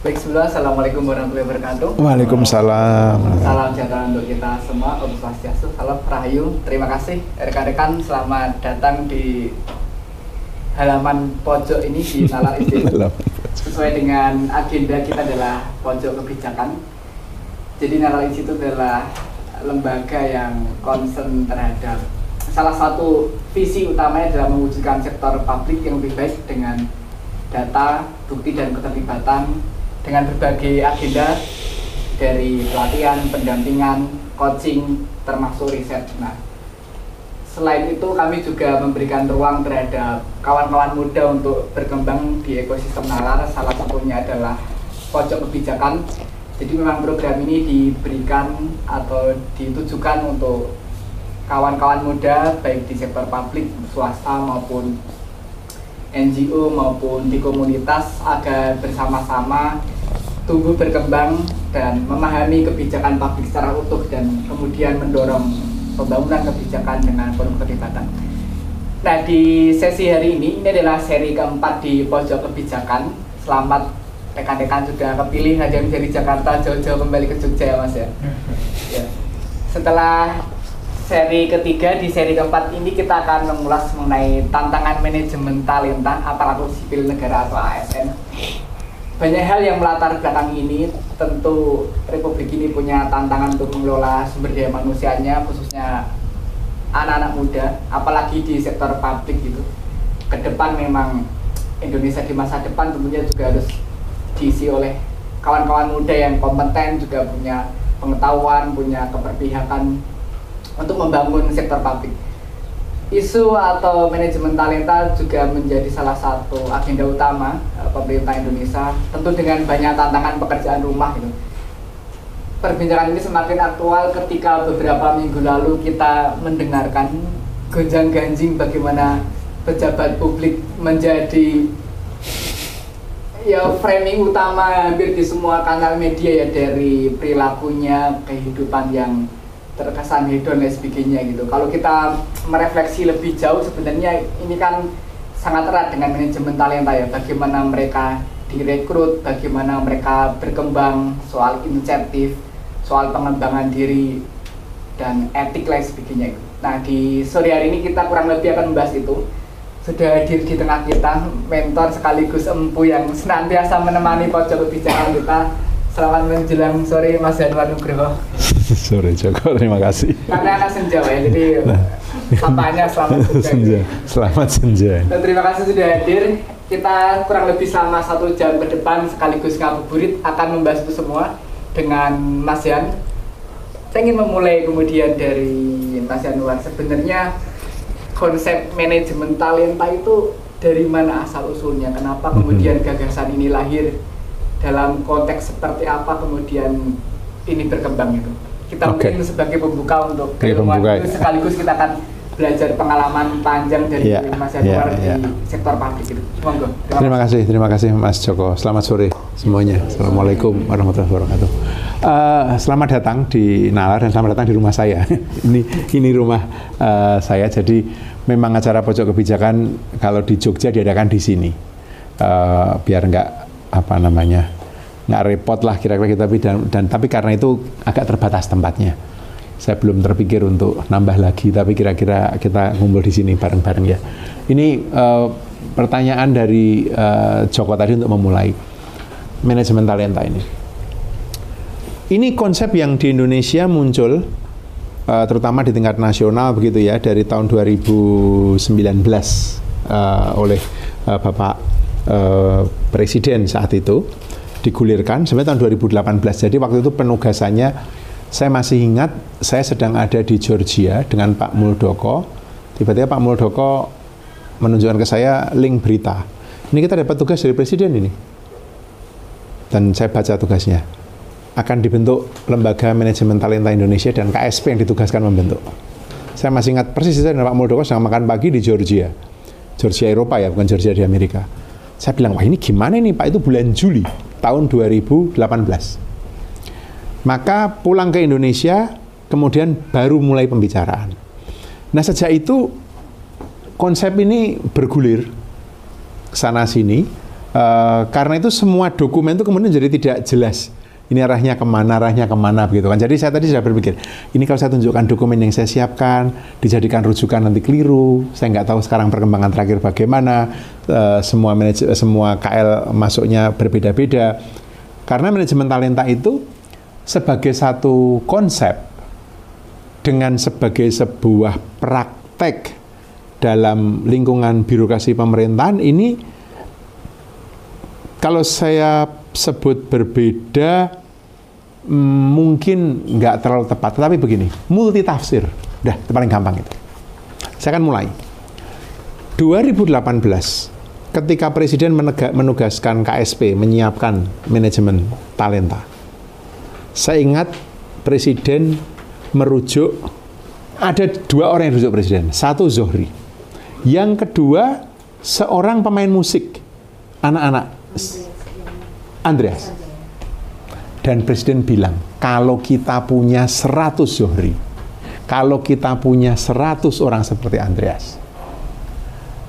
Baik, sebelumnya Assalamualaikum warahmatullahi wabarakatuh. Waalaikumsalam. Salam sejahtera untuk kita semua, Om Swastiastu, salam Rahayu. Terima kasih rekan-rekan, selamat datang di halaman pojok ini di Nalar Institute. Sesuai dengan agenda kita adalah pojok kebijakan. Jadi Nalar Institute adalah lembaga yang concern terhadap salah satu visi utamanya adalah mewujudkan sektor publik yang lebih baik dengan data, bukti dan keterlibatan dengan berbagai agenda dari pelatihan, pendampingan, coaching, termasuk riset. Nah, selain itu kami juga memberikan ruang terhadap kawan-kawan muda untuk berkembang di ekosistem nalar. Salah satunya adalah pojok kebijakan. Jadi memang program ini diberikan atau ditujukan untuk kawan-kawan muda baik di sektor publik, swasta maupun NGO maupun di komunitas agar bersama-sama tumbuh berkembang dan memahami kebijakan publik secara utuh dan kemudian mendorong pembangunan kebijakan dengan penuh keterlibatan. Nah di sesi hari ini, ini adalah seri keempat di pojok kebijakan. Selamat rekan-rekan sudah kepilih hanya menjadi Jakarta jauh-jauh kembali ke Jogja ya mas ya. ya. Setelah seri ketiga di seri keempat ini kita akan mengulas mengenai tantangan manajemen talenta aparatur sipil negara atau ASN. Banyak hal yang melatar belakang ini, tentu Republik ini punya tantangan untuk mengelola sumber daya manusianya, khususnya anak-anak muda, apalagi di sektor publik gitu. Ke depan memang Indonesia di masa depan tentunya juga harus diisi oleh kawan-kawan muda yang kompeten, juga punya pengetahuan, punya keberpihakan untuk membangun sektor publik. Isu atau manajemen talenta juga menjadi salah satu agenda utama uh, pemerintah Indonesia, tentu dengan banyak tantangan pekerjaan rumah gitu. Perbincangan ini semakin aktual ketika beberapa minggu lalu kita mendengarkan gonjang ganjing bagaimana pejabat publik menjadi ya framing utama hampir di semua kanal media ya dari perilakunya kehidupan yang terkesan hedon dan sebagainya gitu. Kalau kita merefleksi lebih jauh sebenarnya ini kan sangat erat dengan manajemen talenta ya. Bagaimana mereka direkrut, bagaimana mereka berkembang, soal insentif, soal pengembangan diri dan etik lain sebagainya. Gitu. Nah di sore hari ini kita kurang lebih akan membahas itu. Sudah hadir di tengah kita mentor sekaligus empu yang senantiasa menemani pojok kebijakan kita Selamat menjelang sore Mas Anwar Nugroho. sore Joko, terima kasih. Karena anak senja ya, jadi nah. apanya selamat senja. Selamat senja. Dan terima kasih sudah hadir. Kita kurang lebih selama satu jam ke depan sekaligus ngabuburit akan membahas itu semua dengan Mas Yan. Saya ingin memulai kemudian dari Mas Yanuar. Sebenarnya konsep manajemen talenta itu dari mana asal usulnya? Kenapa kemudian gagasan ini lahir? Dalam konteks seperti apa kemudian ini berkembang itu. Kita okay. mungkin sebagai pembuka untuk keilmuan itu ya. sekaligus kita akan belajar pengalaman panjang dari yeah, Mas Anwar yeah, di sektor publik itu. Monggo. Terima, terima kasih, terima kasih Mas Joko. Selamat sore semuanya. Assalamualaikum warahmatullahi wabarakatuh. Uh, selamat datang di Nalar dan selamat datang di rumah saya. ini ini rumah uh, saya. Jadi memang acara pojok kebijakan kalau di Jogja diadakan di sini. Uh, biar nggak apa namanya nggak repot lah kira-kira kita dan, dan tapi karena itu agak terbatas tempatnya. Saya belum terpikir untuk nambah lagi tapi kira-kira kita ngumpul di sini bareng-bareng ya. Ini uh, pertanyaan dari uh, Joko tadi untuk memulai manajemen talenta ini. Ini konsep yang di Indonesia muncul uh, terutama di tingkat nasional begitu ya dari tahun 2019 uh, oleh uh, Bapak uh, presiden saat itu digulirkan sebenarnya tahun 2018. Jadi waktu itu penugasannya saya masih ingat saya sedang ada di Georgia dengan Pak Muldoko. Tiba-tiba Pak Muldoko menunjukkan ke saya link berita. Ini kita dapat tugas dari presiden ini. Dan saya baca tugasnya. Akan dibentuk lembaga manajemen talenta Indonesia dan KSP yang ditugaskan membentuk. Saya masih ingat persis saya dan Pak Muldoko sedang makan pagi di Georgia. Georgia Eropa ya, bukan Georgia di Amerika saya bilang, wah ini gimana nih Pak, itu bulan Juli tahun 2018. Maka pulang ke Indonesia, kemudian baru mulai pembicaraan. Nah sejak itu konsep ini bergulir sana sini Uh, karena itu semua dokumen itu kemudian jadi tidak jelas ini arahnya ke mana, arahnya ke mana begitu kan. Jadi saya tadi sudah berpikir, ini kalau saya tunjukkan dokumen yang saya siapkan, dijadikan rujukan nanti keliru, saya nggak tahu sekarang perkembangan terakhir bagaimana, uh, semua manajer, semua KL masuknya berbeda-beda. Karena manajemen talenta itu sebagai satu konsep dengan sebagai sebuah praktek dalam lingkungan birokrasi pemerintahan ini kalau saya sebut berbeda mungkin nggak terlalu tepat, tetapi begini, multi tafsir, udah itu paling gampang itu. Saya akan mulai. 2018, ketika Presiden menegak, menugaskan KSP menyiapkan manajemen talenta, saya ingat Presiden merujuk ada dua orang yang rujuk Presiden, satu Zohri, yang kedua seorang pemain musik, anak-anak Andreas. Dan Presiden bilang, kalau kita punya 100 Zohri, kalau kita punya 100 orang seperti Andreas,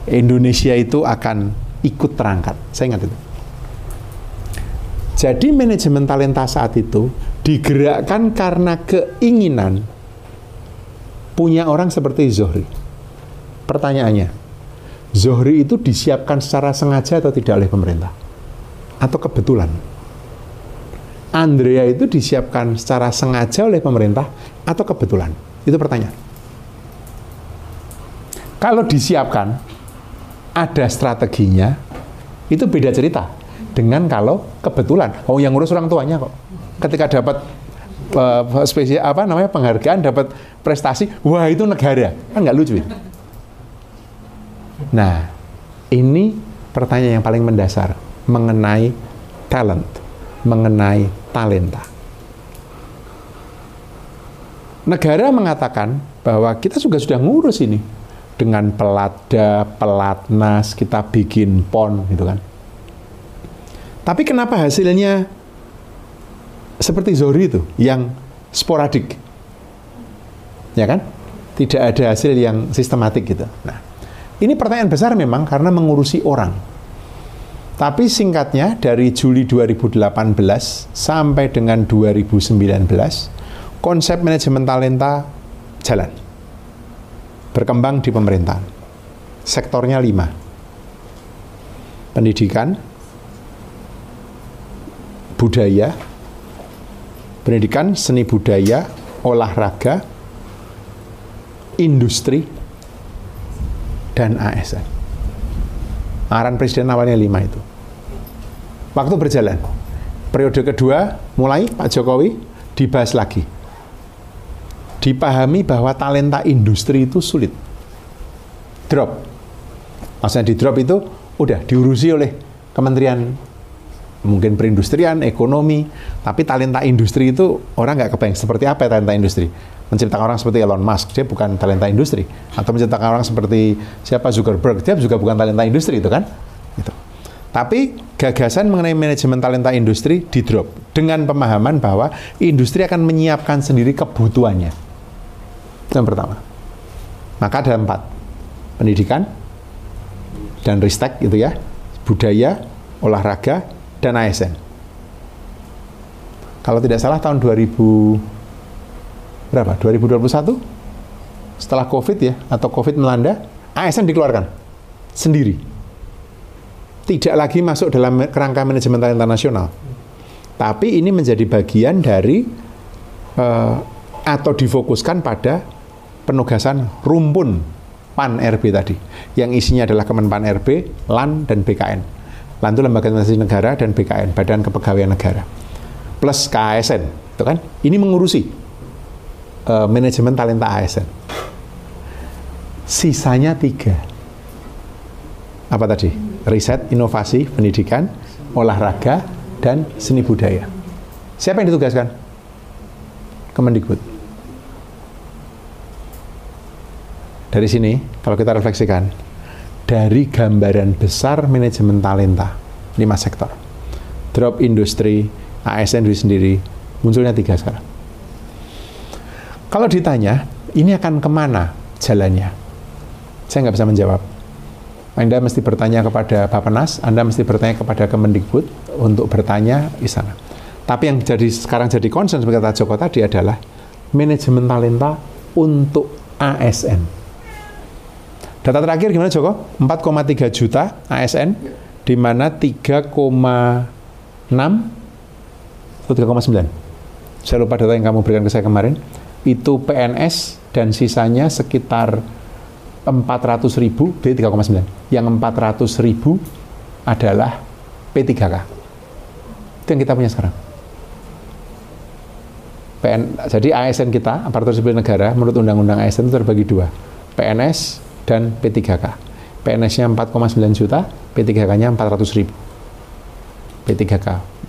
Indonesia itu akan ikut terangkat. Saya ingat itu. Jadi manajemen talenta saat itu digerakkan karena keinginan punya orang seperti Zohri. Pertanyaannya, Zohri itu disiapkan secara sengaja atau tidak oleh pemerintah? Atau kebetulan? Andrea itu disiapkan secara sengaja oleh pemerintah atau kebetulan? Itu pertanyaan. Kalau disiapkan, ada strateginya, itu beda cerita dengan kalau kebetulan. Oh, yang ngurus orang tuanya kok. Ketika dapat uh, spesial apa namanya penghargaan, dapat prestasi, wah itu negara, kan nggak lucu. Nah, ini pertanyaan yang paling mendasar mengenai talent, mengenai talenta. Negara mengatakan bahwa kita juga sudah ngurus ini dengan pelada, pelatnas, kita bikin pon gitu kan. Tapi kenapa hasilnya seperti Zori itu yang sporadik? Ya kan? Tidak ada hasil yang sistematik gitu. Nah, ini pertanyaan besar memang karena mengurusi orang tapi singkatnya dari Juli 2018 sampai dengan 2019 konsep manajemen talenta jalan. Berkembang di pemerintahan. Sektornya lima. Pendidikan, budaya, pendidikan, seni budaya, olahraga, industri, dan ASN. Arahan presiden awalnya lima itu. Waktu berjalan. Periode kedua mulai Pak Jokowi dibahas lagi. Dipahami bahwa talenta industri itu sulit. Drop. Maksudnya di drop itu udah diurusi oleh Kementerian mungkin perindustrian, ekonomi, tapi talenta industri itu orang nggak kebayang seperti apa talenta industri. Menciptakan orang seperti Elon Musk, dia bukan talenta industri. Atau menciptakan orang seperti siapa Zuckerberg, dia juga bukan talenta industri itu kan. Tapi gagasan mengenai manajemen talenta industri di drop dengan pemahaman bahwa industri akan menyiapkan sendiri kebutuhannya. Itu yang pertama. Maka ada empat. Pendidikan dan ristek itu ya, budaya, olahraga, dan ASN. Kalau tidak salah tahun 2000 berapa? 2021 setelah Covid ya atau Covid melanda, ASN dikeluarkan sendiri tidak lagi masuk dalam kerangka manajemen talenta nasional. Tapi ini menjadi bagian dari uh, atau difokuskan pada penugasan rumpun PAN RB tadi, yang isinya adalah Kemenpan RB, LAN, dan BKN. LAN itu Lembaga Investasi Negara dan BKN, Badan Kepegawaian Negara. Plus KASN, itu kan? Ini mengurusi uh, manajemen talenta ASN. Sisanya tiga. Apa tadi? Riset, inovasi, pendidikan, olahraga, dan seni budaya. Siapa yang ditugaskan? Kemendikbud. Dari sini, kalau kita refleksikan, dari gambaran besar manajemen talenta, lima sektor. Drop industri, ASN sendiri, munculnya tiga sekarang. Kalau ditanya, ini akan ke mana jalannya? Saya nggak bisa menjawab Anda mesti bertanya kepada Bapenas, Anda mesti bertanya kepada Kemendikbud untuk bertanya di sana. Tapi yang jadi sekarang jadi concern seperti kata Joko tadi adalah manajemen talenta untuk ASN. Data terakhir gimana Joko? 4,3 juta ASN, di mana 3,6 atau 3,9. Saya lupa data yang kamu berikan ke saya kemarin. Itu PNS dan sisanya sekitar 400 ribu, B 3,9. Yang 400 ribu adalah P3K. Itu yang kita punya sekarang. PN, jadi ASN kita, aparatur sipil negara, menurut Undang-Undang ASN itu terbagi dua, PNS dan P3K. PNS-nya 4,9 juta, P3K-nya 400 ribu. P3K,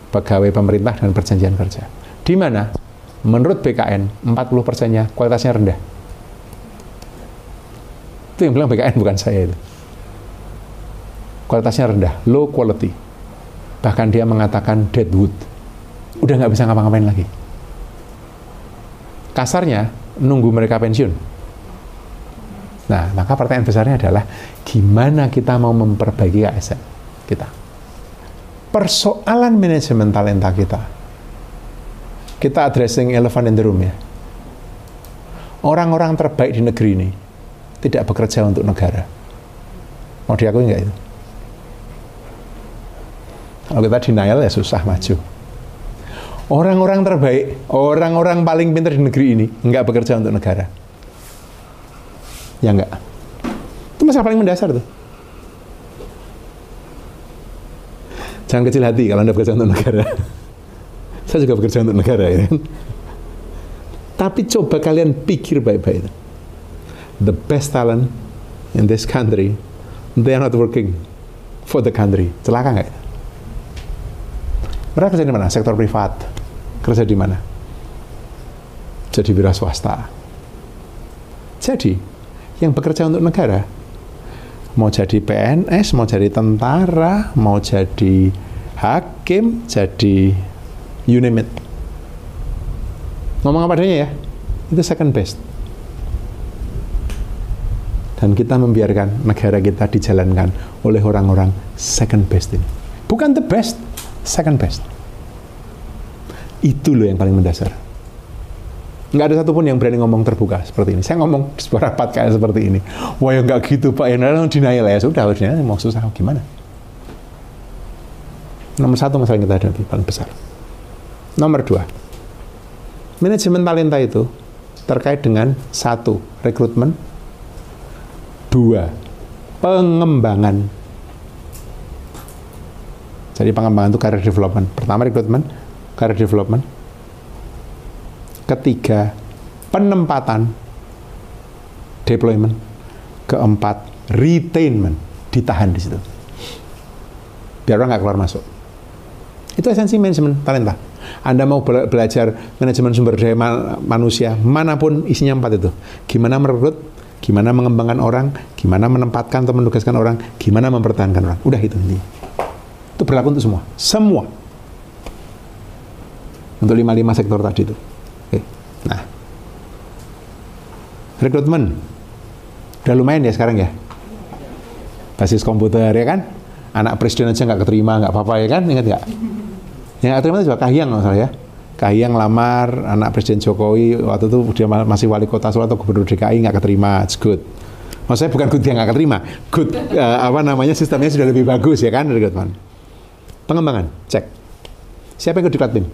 pegawai pemerintah dan perjanjian kerja. Di mana, menurut BKN, 40 persennya kualitasnya rendah itu yang bilang BKN bukan saya itu. Kualitasnya rendah, low quality. Bahkan dia mengatakan dead wood. Udah nggak bisa ngapa-ngapain lagi. Kasarnya, nunggu mereka pensiun. Nah, maka pertanyaan besarnya adalah gimana kita mau memperbaiki ASN kita. Persoalan manajemen talenta kita. Kita addressing elephant in the room ya. Orang-orang terbaik di negeri ini tidak bekerja untuk negara. Mau diakui nggak itu? Kalau kita denial ya susah maju. Orang-orang terbaik, orang-orang paling pintar di negeri ini nggak bekerja untuk negara. Ya nggak. Itu masalah paling mendasar tuh. Jangan kecil hati kalau Anda bekerja untuk negara. Saya juga bekerja untuk negara ya. Kan? Tapi coba kalian pikir baik-baik the best talent in this country, they are not working for the country. Celaka nggak? Mereka kerja di mana? Sektor privat. Kerja di mana? Jadi wira swasta. Jadi, yang bekerja untuk negara, mau jadi PNS, mau jadi tentara, mau jadi hakim, jadi you name it. Ngomong apa adanya ya, itu second best dan kita membiarkan negara kita dijalankan oleh orang-orang second best ini. Bukan the best, second best. Itu loh yang paling mendasar. Nggak ada satupun yang berani ngomong terbuka seperti ini. Saya ngomong di sebuah rapat kayak seperti ini. Wah ya nggak gitu Pak, ya denial ya. Sudah, harus denial, mau susah gimana? Nomor satu masalah yang kita hadapi paling besar. Nomor dua, manajemen talenta itu terkait dengan satu, rekrutmen, Dua, pengembangan. Jadi pengembangan itu career development. Pertama recruitment, career development. Ketiga, penempatan, deployment. Keempat, retainment, ditahan di situ. Biar orang nggak keluar masuk. Itu esensi manajemen talenta. Anda mau belajar manajemen sumber daya manusia, mana pun isinya empat itu. Gimana merekrut, gimana mengembangkan orang, gimana menempatkan atau menugaskan orang, gimana mempertahankan orang. Udah itu intinya. Itu berlaku untuk semua. Semua. Untuk lima-lima sektor tadi itu. Oke. Nah. Rekrutmen. Udah lumayan ya sekarang ya? Basis komputer ya kan? Anak presiden aja nggak keterima, nggak apa-apa ya kan? Ingat nggak? Yang nggak terima itu juga Kahiyang salah ya. Kahiyang lamar anak Presiden Jokowi waktu itu dia masih wali kota Solo atau gubernur DKI nggak keterima, it's good. Maksudnya bukan good dia nggak keterima, good uh, apa namanya sistemnya sudah lebih bagus ya kan, teman. Pengembangan, cek. Siapa yang ikut BIM?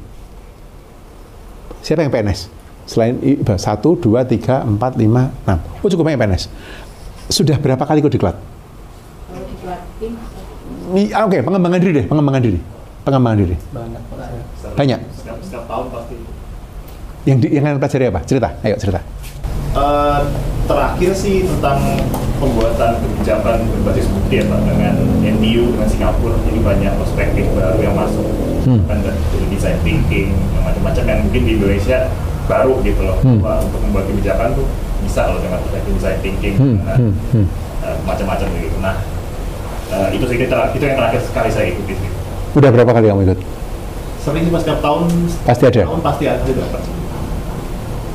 Siapa yang PNS? Selain satu, dua, tiga, empat, lima, enam. Oh cukup banyak PNS. Sudah berapa kali ikut diklat? Oke, okay, pengembangan diri deh, pengembangan diri. Pengembangan diri. Banyak. Banyak setiap tahun pasti. Yang di, yang kalian pelajari apa? Cerita, ayo cerita. Uh, terakhir sih tentang pembuatan kebijakan berbasis bukti ya Pak dengan NDU dengan Singapura jadi banyak perspektif baru yang masuk hmm. kan dari design thinking yang macam-macam yang mungkin di Indonesia baru gitu loh hmm. Pak, untuk membuat kebijakan tuh bisa loh dengan perspektif design thinking hmm. Nah, hmm. hmm. Uh, macam-macam gitu nah uh, itu sih itu yang terakhir sekali saya ikuti udah berapa kali kamu ikut sering sih setiap tahun pasti ada? tahun pasti ada dapat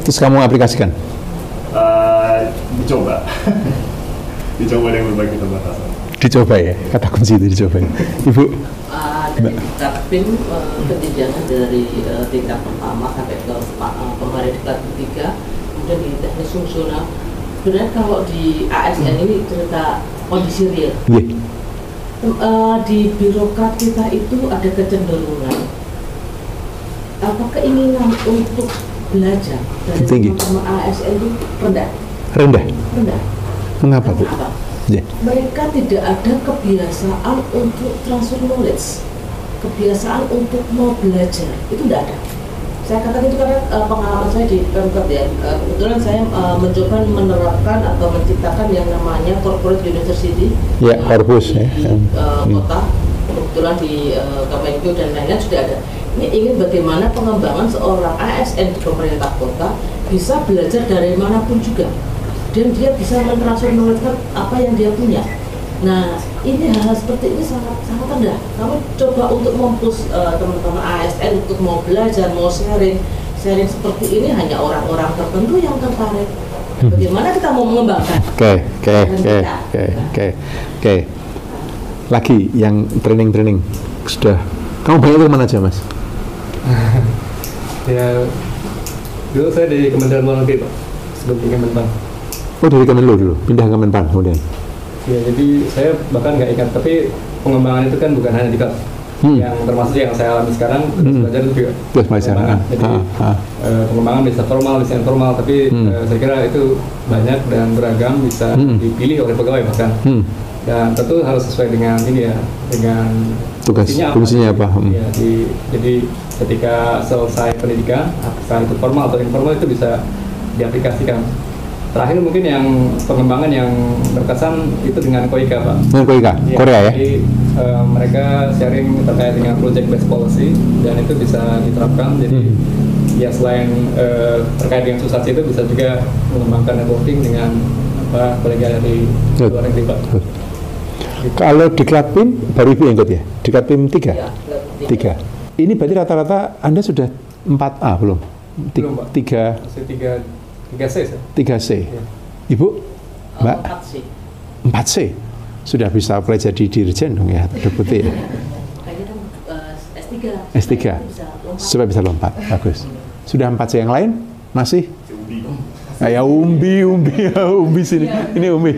terus kamu aplikasikan? Uh, dicoba. Dicoba dengan berbagai keterbatasan. Dicoba ya? Kata kunci itu dicoba ibu? Uh, dari tingkat PIN uh, ketinjangan dari uh, tingkat pertama sampai ke uh, kemarin tingkat ketiga kemudian di teknis fungsional. Sebenarnya kalau di ASN ini cerita kondisi real. Yeah. uh, di birokrat kita itu ada kecenderungan apa keinginan untuk belajar dari Tinggi. teman-teman ASN itu rendah? Rendah? Rendah. Mengapa bu? Yeah. mereka tidak ada kebiasaan untuk transfer knowledge. Kebiasaan untuk mau belajar. Itu tidak ada. Saya katakan itu karena uh, pengalaman saya di Pemkot ya. Uh, kebetulan saya uh, mencoba menerapkan atau menciptakan yang namanya corporate university. Ya, uh, corpus, di, ya. di, uh, Hmm. Kebetulan di uh, dan lain-lain sudah ada ini ingin bagaimana pengembangan seorang ASN di pemerintah kota bisa belajar dari mana pun juga dan dia bisa mentransfer knowledge apa yang dia punya. Nah, ini hal seperti ini sangat sangat rendah. Kamu coba untuk mempush uh, teman-teman ASN untuk mau belajar, mau sharing, sharing seperti ini hanya orang-orang tertentu yang tertarik. Bagaimana kita mau mengembangkan? Oke, oke, oke, oke, oke. Lagi yang training-training sudah. Kamu banyak itu ke mana aja mas? ya dulu saya di Kementerian Luar Negeri pak sebelum di Kemenpan Oh dari Kemenlu dulu, pindah ke Kemenpan kemudian. ya jadi saya bahkan nggak ingat tapi pengembangan itu kan bukan hanya di kelas Hmm. yang termasuk yang saya alami sekarang Hmm. belajar itu juga Terus pengembangan. jadi Ah, ah. eh, pengembangan bisa formal bisa informal tapi Hmm. eh, saya kira itu banyak dan beragam bisa Hmm. dipilih oleh pegawai bahkan Hmm. Dan tentu harus sesuai dengan ini ya dengan Tugas, fungsinya apa? Hmm. Ya, di- jadi ketika selesai pendidikan apakah itu formal atau informal itu bisa diaplikasikan terakhir mungkin yang pengembangan yang berkesan itu dengan Koika pak Dengan Koika, Ya, Korea ya? jadi eh, mereka sharing terkait dengan project based policy dan itu bisa diterapkan jadi Hmm. ya selain eh, terkait dengan susah itu bisa juga mengembangkan networking dengan apa kolega dari luar negeri pak Good. Kalau di Klatpim, baru Ibu yang ikut ya? Di Klatpim 3? Ya, Tiga. Ini berarti rata-rata Anda sudah 4A belum? Ti- Belum, Pak. Tiga, Masih tiga tiga C tiga. Ya. Ibu? Mbak? empat sih. 4 C. Sudah bisa apply jadi dirjen dong ya, deputi ya? Kayaknya kan uh, S3. S3. Supaya bisa lompat. Supaya bisa lompat, bagus. Sudah 4 C yang lain? Masih? Nah, ya umbi, umbi, ya, umbi sini. Ini umbi.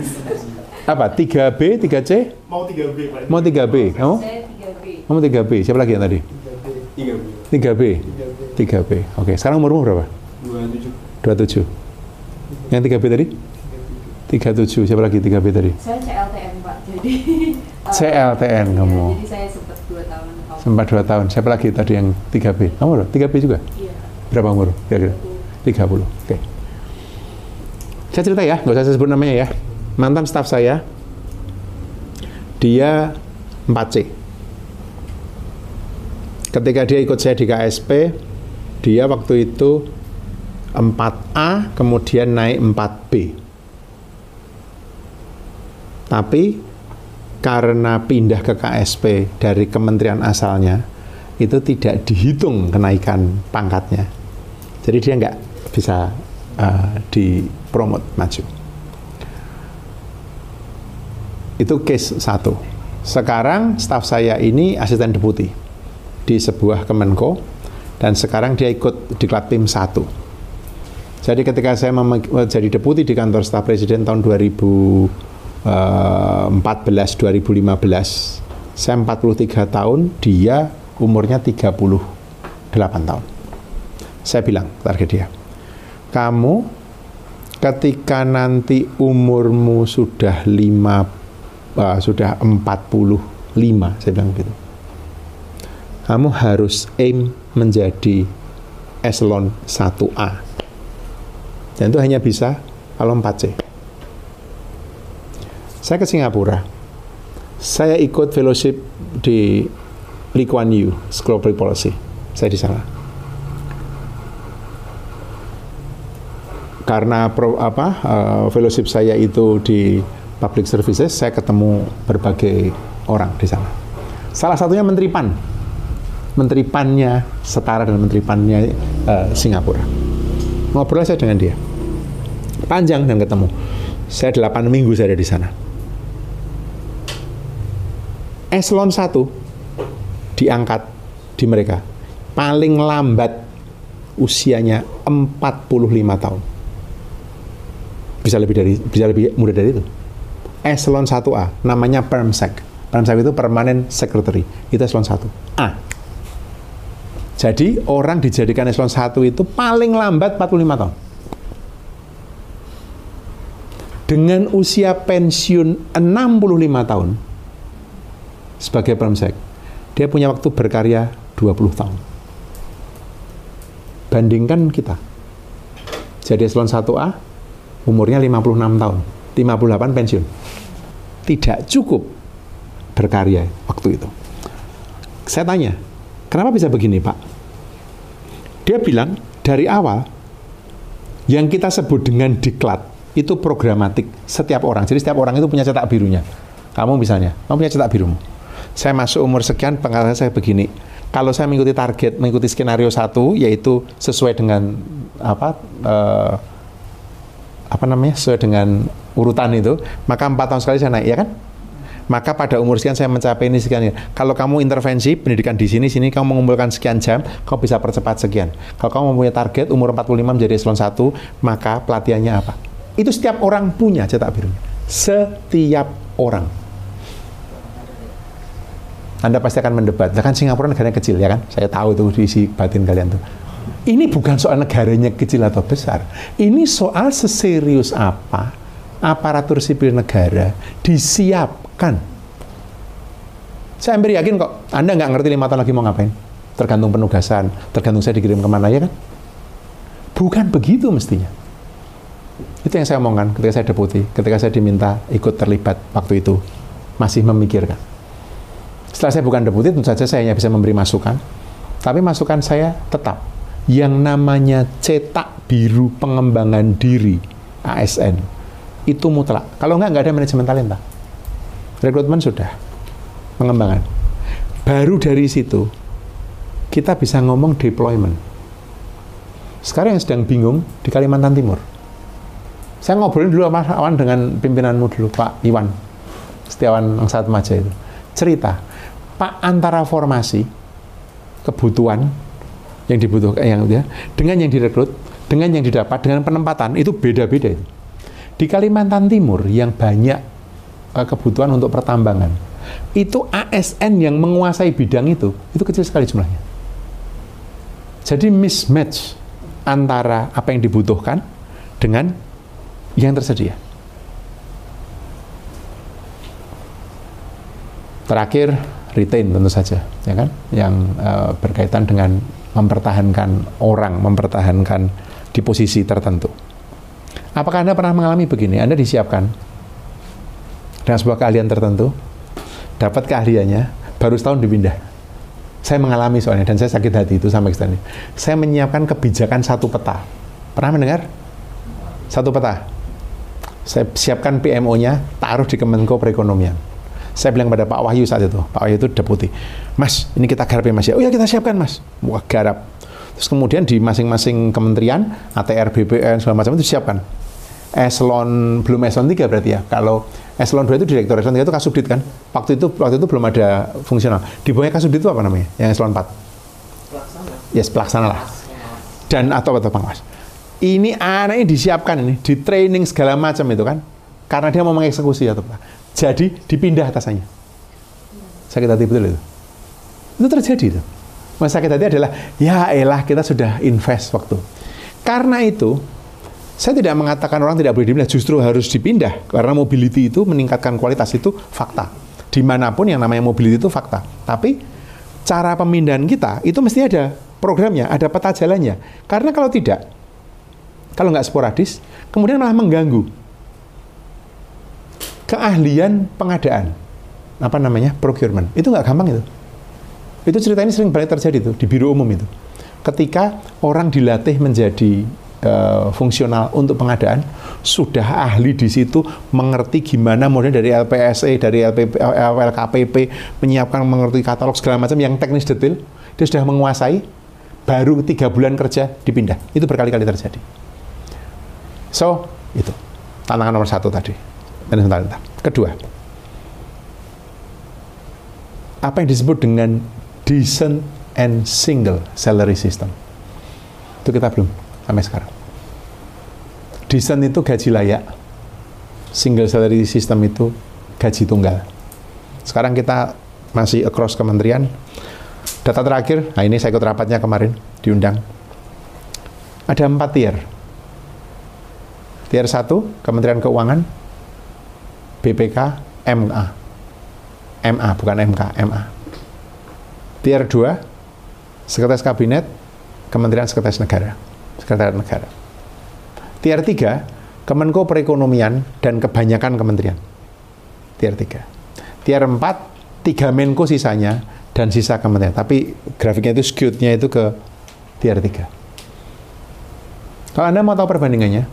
Apa? 3B, 3C? Mau 3B Pak. Mau 3B? Kamu? Saya 3B. Kamu 3B. Siapa lagi yang tadi? 3B. 3B. Oke, sekarang umurmu berapa? 27. Yang 3B tadi? 37. Siapa lagi 3B tadi? Saya CLTN Pak, jadi CLTN iya, kamu. Jadi saya sempat 2 tahun Sempat 2 tahun. Siapa lagi tadi yang 3B? Kamu berapa? 3B juga? Iya. Berapa umur? Kira-kira? 30. Oke. Saya cerita ya, nggak usah saya sebut namanya ya. Mantan staf saya, dia 4C. Ketika dia ikut saya di KSP, dia waktu itu 4A, kemudian naik 4B. Tapi karena pindah ke KSP dari kementerian asalnya, itu tidak dihitung kenaikan pangkatnya. Jadi dia nggak bisa uh, dipromot maju. Itu case satu. Sekarang staf saya ini asisten deputi di sebuah Kemenko dan sekarang dia ikut di Klatpim 1. Jadi ketika saya mem- jadi deputi di kantor staf presiden tahun 2014 2015 saya 43 tahun, dia umurnya 38 tahun. Saya bilang target dia, kamu ketika nanti umurmu sudah 5 uh, sudah 45, saya bilang gitu. Kamu harus aim menjadi eselon 1A. Dan itu hanya bisa kalau 4C. Saya ke Singapura. Saya ikut fellowship di Lee Kuan Yew School of Policy. Saya di sana. Karena pro, apa uh, fellowship saya itu di public services, saya ketemu berbagai orang di sana. Salah satunya Menteri PAN. Menteri PAN-nya setara dengan Menteri PAN-nya uh, Singapura. Ngobrol saya dengan dia. Panjang dan ketemu. Saya 8 minggu saya ada di sana. eselon 1 diangkat di mereka paling lambat usianya 45 tahun. Bisa lebih dari bisa lebih muda dari itu. Eselon 1A namanya Permsec. Permsec itu Permanent Secretary. Itu eselon 1 A. Jadi orang dijadikan eselon 1 itu paling lambat 45 tahun. Dengan usia pensiun 65 tahun sebagai Permsec, dia punya waktu berkarya 20 tahun. Bandingkan kita. Jadi eselon 1A umurnya 56 tahun, 58 pensiun. Tidak cukup berkarya waktu itu. Saya tanya, kenapa bisa begini Pak? Dia bilang dari awal yang kita sebut dengan diklat itu programatik setiap orang. Jadi setiap orang itu punya cetak birunya. Kamu misalnya, kamu punya cetak birumu. Saya masuk umur sekian, pengalaman saya begini kalau saya mengikuti target, mengikuti skenario satu, yaitu sesuai dengan apa uh, apa namanya sesuai dengan urutan itu, maka empat tahun sekali saya naik, ya kan? Maka pada umur sekian saya mencapai ini sekian. Kalau kamu intervensi pendidikan di sini, sini kamu mengumpulkan sekian jam, kamu bisa percepat sekian. Kalau kamu mempunyai target umur 45 menjadi eselon 1, maka pelatihannya apa? Itu setiap orang punya cetak birunya. Setiap orang. Anda pasti akan mendebat. Kan Singapura negaranya kecil ya kan? Saya tahu itu isi batin kalian tuh. Ini bukan soal negaranya kecil atau besar. Ini soal seserius apa aparatur sipil negara disiapkan. Saya hampir yakin kok, Anda nggak ngerti lima tahun lagi mau ngapain. Tergantung penugasan, tergantung saya dikirim ke mana ya kan? Bukan begitu mestinya. Itu yang saya omongkan ketika saya deputi, ketika saya diminta ikut terlibat waktu itu. Masih memikirkan. Setelah saya bukan deputi, tentu saja saya hanya bisa memberi masukan. Tapi masukan saya tetap yang namanya cetak biru pengembangan diri ASN itu mutlak. Kalau enggak, enggak ada manajemen talenta. Rekrutmen sudah, pengembangan. Baru dari situ, kita bisa ngomong deployment. Sekarang yang sedang bingung di Kalimantan Timur. Saya ngobrolin dulu sama Awan dengan pimpinanmu dulu, Pak Iwan. Setiawan Angsat Maja itu. Cerita, Pak antara formasi kebutuhan yang dibutuhkan yang ya, dengan yang direkrut, dengan yang didapat, dengan penempatan itu beda-beda Di Kalimantan Timur yang banyak uh, kebutuhan untuk pertambangan, itu ASN yang menguasai bidang itu, itu kecil sekali jumlahnya. Jadi mismatch antara apa yang dibutuhkan dengan yang tersedia. Terakhir, retain tentu saja, ya kan, yang uh, berkaitan dengan mempertahankan orang, mempertahankan di posisi tertentu. Apakah Anda pernah mengalami begini? Anda disiapkan dengan sebuah keahlian tertentu, dapat keahliannya, baru setahun dipindah. Saya mengalami soalnya, dan saya sakit hati itu sampai ke. Saya menyiapkan kebijakan satu peta. Pernah mendengar? Satu peta. Saya siapkan PMO-nya, taruh di Kemenko Perekonomian saya bilang pada Pak Wahyu saat itu, Pak Wahyu itu deputi, Mas, ini kita garap ya Mas ya. Oh ya kita siapkan Mas. Wah garap. Terus kemudian di masing-masing kementerian, ATR, BPN, segala macam itu siapkan. Eselon, belum eselon 3 berarti ya. Kalau eselon 2 itu direktur, eselon 3 itu kasubdit kan. Waktu itu waktu itu belum ada fungsional. Di bawahnya kasubdit itu apa namanya? Yang eselon 4? Pelaksana. Yes, pelaksana lah. Dan atau apa Mas? Ini anaknya disiapkan ini, di training segala macam itu kan. Karena dia mau mengeksekusi atau apa jadi dipindah atasannya. Sakit hati betul itu. Itu terjadi itu. Mas sakit hati adalah ya elah kita sudah invest waktu. Karena itu saya tidak mengatakan orang tidak boleh dipindah, justru harus dipindah karena mobility itu meningkatkan kualitas itu fakta. Di mana pun yang namanya mobility itu fakta. Tapi cara pemindahan kita itu mesti ada programnya, ada peta jalannya. Karena kalau tidak, kalau nggak sporadis, kemudian malah mengganggu keahlian pengadaan apa namanya procurement itu nggak gampang itu itu cerita ini sering banyak terjadi tuh di biro umum itu ketika orang dilatih menjadi uh, fungsional untuk pengadaan sudah ahli di situ mengerti gimana model dari LPSE dari LPP, LKPP menyiapkan mengerti katalog segala macam yang teknis detail dia sudah menguasai baru tiga bulan kerja dipindah itu berkali-kali terjadi so itu tantangan nomor satu tadi. Kedua, apa yang disebut dengan decent and single salary system. Itu kita belum sampai sekarang. Decent itu gaji layak, single salary system itu gaji tunggal. Sekarang kita masih across kementerian. Data terakhir, nah ini saya ikut rapatnya kemarin, diundang. Ada empat tier. Tier satu, Kementerian Keuangan, BPK, MA. MA, bukan MK, MA. Tier 2, Sekretaris Kabinet, Kementerian Sekretaris Negara. Sekretariat Negara. Tier 3, Kemenko Perekonomian dan kebanyakan kementerian. Tier 3. Tier 4, tiga Menko sisanya, dan sisa kementerian. Tapi grafiknya itu skewed-nya itu ke tier 3. Kalau Anda mau tahu perbandingannya,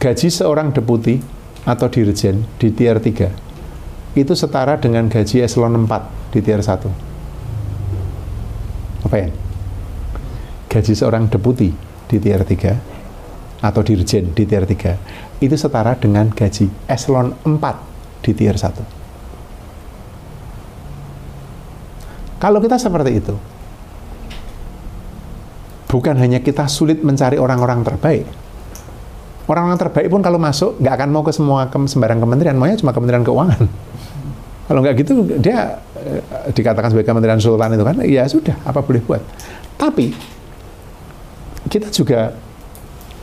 gaji seorang deputi atau dirjen di tier 3 itu setara dengan gaji eselon 4 di tier 1. Apa ya? Gaji seorang deputi di tier 3 atau dirjen di tier 3 itu setara dengan gaji eselon 4 di tier 1. Kalau kita seperti itu, bukan hanya kita sulit mencari orang-orang terbaik, orang-orang terbaik pun kalau masuk nggak akan mau ke semua ke sembarang kementerian, maunya cuma kementerian keuangan. Kalau nggak gitu dia eh, dikatakan sebagai kementerian sultan itu kan, ya sudah apa boleh buat. Tapi kita juga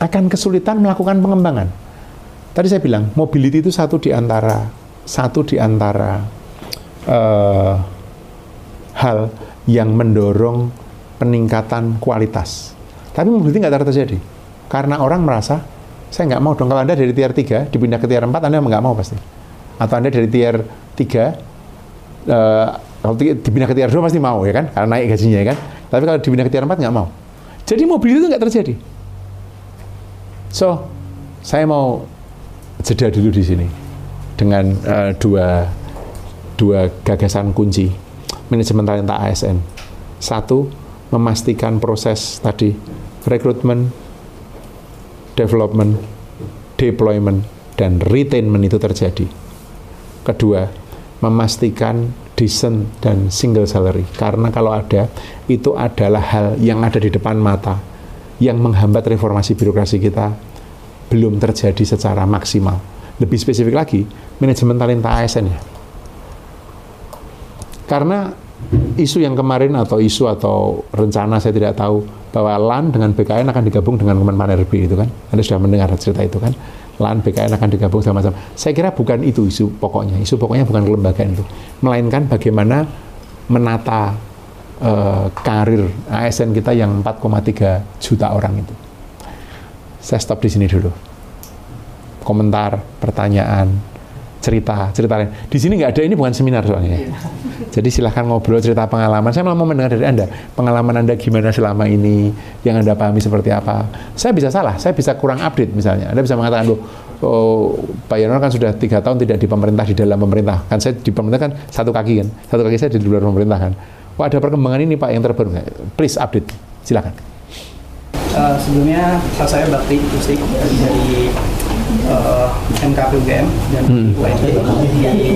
akan kesulitan melakukan pengembangan. Tadi saya bilang mobility itu satu di antara satu di antara uh, hal yang mendorong peningkatan kualitas. Tapi mobility nggak terjadi karena orang merasa saya nggak mau dong kalau anda dari tier 3 dipindah ke tier 4 anda nggak mau pasti. Atau anda dari tier tiga uh, kalau dipindah ke tier 2 pasti mau ya kan karena naik gajinya ya kan tapi kalau dipindah ke tier 4 nggak mau jadi mobil itu nggak terjadi so saya mau jeda dulu di sini dengan uh, dua dua gagasan kunci manajemen talenta ASN satu memastikan proses tadi rekrutmen development deployment dan retainment itu terjadi. Kedua memastikan decent dan single salary. Karena kalau ada itu adalah hal yang ada di depan mata yang menghambat reformasi birokrasi kita belum terjadi secara maksimal. Lebih spesifik lagi manajemen talenta ASN ya. Karena isu yang kemarin atau isu atau rencana saya tidak tahu bahwa LAN dengan BKN akan digabung dengan Kemenpan RB itu kan? Anda sudah mendengar cerita itu kan? LAN BKN akan digabung sama sama. Saya kira bukan itu isu pokoknya. Isu pokoknya bukan kelembagaan itu, melainkan bagaimana menata uh, karir ASN kita yang 4,3 juta orang itu. Saya stop di sini dulu. Komentar, pertanyaan, cerita, cerita lain. Di sini nggak ada ini bukan seminar soalnya. Ya. Jadi silahkan ngobrol cerita pengalaman. Saya mau mendengar dari Anda. Pengalaman Anda gimana selama ini, yang Anda pahami seperti apa. Saya bisa salah, saya bisa kurang update misalnya. Anda bisa mengatakan, loh, oh, Pak Yono kan sudah tiga tahun tidak di pemerintah, di dalam pemerintah. Kan saya di pemerintah kan satu kaki kan. Satu kaki saya di luar pemerintah kan. Wah ada perkembangan ini Pak yang terbaru. Please update. Silakan. Uh, sebelumnya saya Bakti Kusik dari uh, eh, MKPUGM dan hmm. UNJ di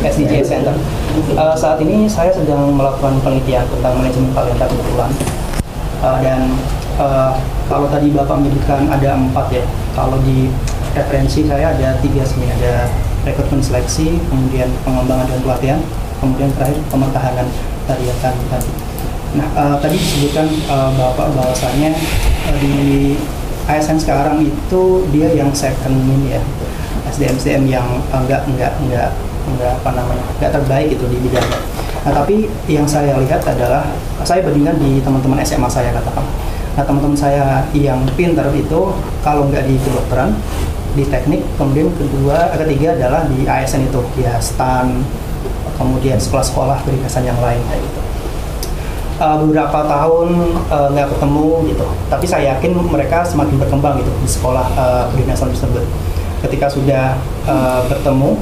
SDG Center. Uh, saat ini saya sedang melakukan penelitian tentang manajemen talenta kebetulan uh, dan uh, kalau tadi Bapak menyebutkan ada empat ya, kalau di referensi saya ada tiga sebenarnya ada rekrutmen seleksi, kemudian pengembangan dan pelatihan, kemudian terakhir pementahanan tadi yang tadi. Nah, uh, tadi disebutkan uh, Bapak bahwasanya uh, di ASN sekarang itu dia yang second ini ya SDM SDM yang enggak enggak enggak enggak apa namanya enggak terbaik itu di bidangnya. Nah tapi yang saya lihat adalah saya bandingkan di teman-teman SMA saya katakan. Nah teman-teman saya yang pinter itu kalau nggak di kedokteran, di teknik, kemudian kedua ketiga adalah di ASN itu ya STAN, kemudian sekolah-sekolah pendidikan yang lain kayak gitu uh, beberapa tahun eh, nggak uh, ketemu gitu. Tapi saya yakin mereka semakin berkembang gitu di sekolah uh, kedinasan tersebut. Ketika sudah uh, bertemu,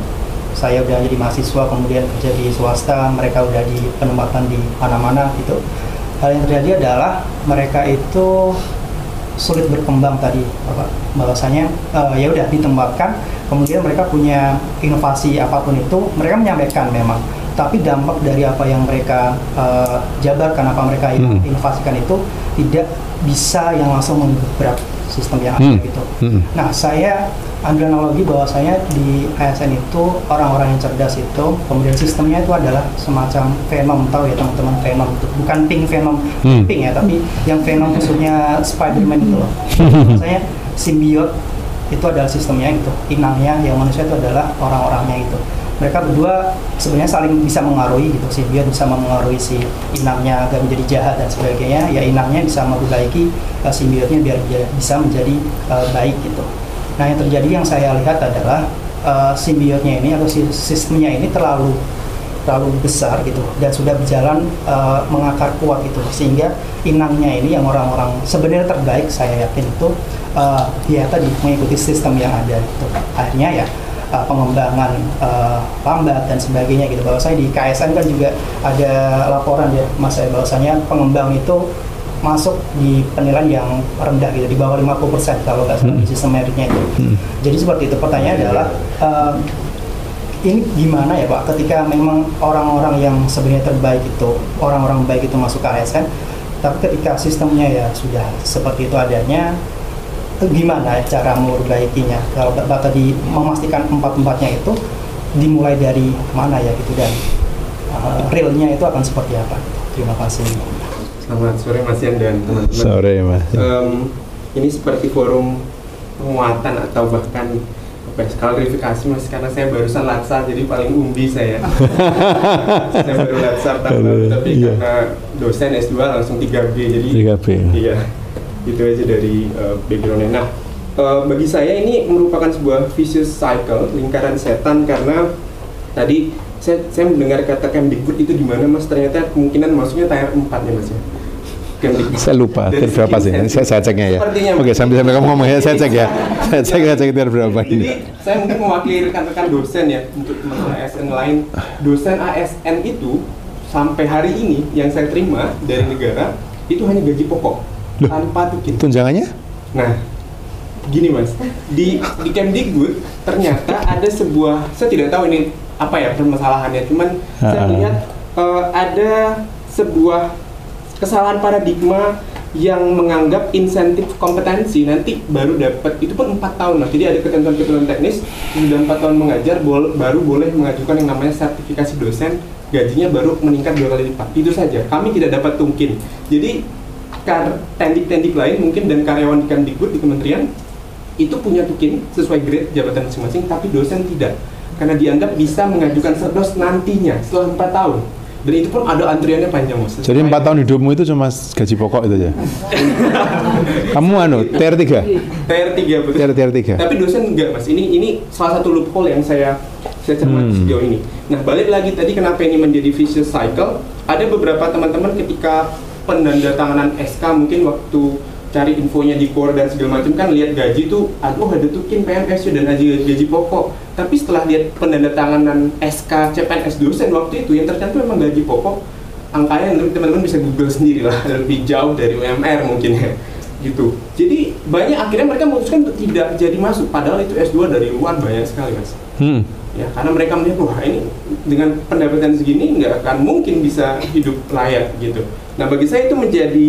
saya udah jadi mahasiswa, kemudian kerja di swasta, mereka udah di penempatan di mana-mana gitu. Hal yang terjadi adalah mereka itu sulit berkembang tadi bahwasanya uh, ya udah ditempatkan kemudian mereka punya inovasi apa pun itu mereka menyampaikan memang tapi dampak dari apa yang mereka uh, jabarkan, apa mereka Hmm. inovasikan itu tidak bisa yang langsung menggebrak sistem yang ada Hmm. gitu. Hmm. Nah, saya ambil analogi bahwasanya di ASN itu orang-orang yang cerdas itu kemudian sistemnya itu adalah semacam Venom tahu ya teman-teman Venom itu bukan Pink Venom Hmm. Pink ya tapi yang Venom musuhnya Spider-Man itu loh. Maksudnya simbiot itu adalah sistemnya itu. Inangnya yang manusia itu adalah orang-orangnya itu. Mereka berdua sebenarnya saling bisa mengaruhi gitu simbiot bisa mengaruhi si inangnya agar menjadi jahat dan sebagainya. Ya inangnya bisa memperbaiki uh, simbiotnya biar dia bisa menjadi uh, baik gitu. Nah yang terjadi yang saya lihat adalah uh, simbiotnya ini atau si- sistemnya ini terlalu terlalu besar gitu dan sudah berjalan uh, mengakar kuat gitu. Sehingga inangnya ini yang orang-orang sebenarnya terbaik saya yakin itu uh, ya tadi mengikuti sistem yang ada itu akhirnya ya uh, pengembangan uh, lambat dan sebagainya gitu. Bahwa saya di KSN kan juga ada laporan ya mas saya bahwasanya pengembang itu masuk di penilaian yang rendah gitu di bawah 50% kalau nggak salah di sistem meritnya itu. Jadi seperti itu. Pertanyaannya adalah uh, ini gimana ya Pak? Ketika memang orang-orang yang sebenarnya terbaik itu orang-orang baik itu masuk ke ASN tapi ketika sistemnya ya sudah seperti itu adanya gimana cara memperbaikinya kalau Bapak tadi memastikan empat-empatnya itu dimulai dari mana ya gitu dan uh, realnya itu akan seperti apa terima kasih Selamat sore Mas Yan dan teman-teman. Sore mas. Em, ini seperti forum penguatan atau bahkan apa ya, klarifikasi Mas karena saya barusan latsar jadi paling umbi saya. saya baru latsar Aduh, tapi iya. karena dosen S2 langsung 3B jadi 3B. Iya. Itu aja dari eh, backgroundnya. Nah, eh, bagi saya ini merupakan sebuah vicious cycle, lingkaran setan karena tadi saya, saya mendengar kata Kemdikbud itu di mana Mas ternyata kemungkinan masuknya tier 4 ya Mas ya. Kemdikbud. Saya lupa tier berapa sih? Saya, saya ceknya ya. Sepertinya, Oke, sambil sambil kamu ngomong ya, saya cek ya. Saya cek saya cek tier berapa Jadi ini. saya mungkin mewakili rekan-rekan dosen ya untuk teman-teman ASN lain. Dosen ASN itu sampai hari ini yang saya terima dari negara itu hanya gaji pokok Loh. tanpa tukin. Tunjangannya? Nah, gini mas, di di Kemdikbud ternyata ada sebuah, saya tidak tahu ini apa ya permasalahannya, cuman saya Ah. lihat eh, ada sebuah kesalahan paradigma yang menganggap insentif kompetensi nanti baru dapat itu pun empat tahun mas jadi ada ketentuan-ketentuan teknis sudah empat tahun mengajar bol- baru boleh mengajukan yang namanya sertifikasi dosen gajinya baru meningkat dua kali lipat itu saja kami tidak dapat tungkin jadi kar- tendik-tendik lain mungkin dan karyawan di Kemdikbud di kementerian itu punya tukin sesuai grade jabatan masing-masing tapi dosen tidak karena dianggap bisa mengajukan serdos nantinya setelah empat tahun dan itu pun ada antriannya panjang mas Jadi empat tahun hidupmu itu cuma gaji pokok itu aja. Kamu anu tier 3? TR 3 betul Tier tier 3. tapi dosen enggak mas ini ini salah satu loophole yang saya saya cermati Hmm. sejauh ini nah balik lagi tadi kenapa ini menjadi vicious cycle ada beberapa teman-teman ketika penandatanganan SK mungkin waktu cari infonya di core dan segala macam kan lihat gaji tuh aduh ada tukin PNS dan gaji gaji pokok. Tapi setelah lihat penandatanganan SK CPNS dosen waktu itu yang tercantum memang gaji pokok angkanya nanti teman-teman bisa google sendiri lah lebih jauh dari UMR mungkin ya gitu. Jadi banyak akhirnya mereka memutuskan untuk tidak jadi masuk padahal itu S2 dari luar banyak sekali mas. Hmm. Ya karena mereka melihat wah ini dengan pendapatan segini nggak akan mungkin bisa hidup layak gitu nah bagi saya itu menjadi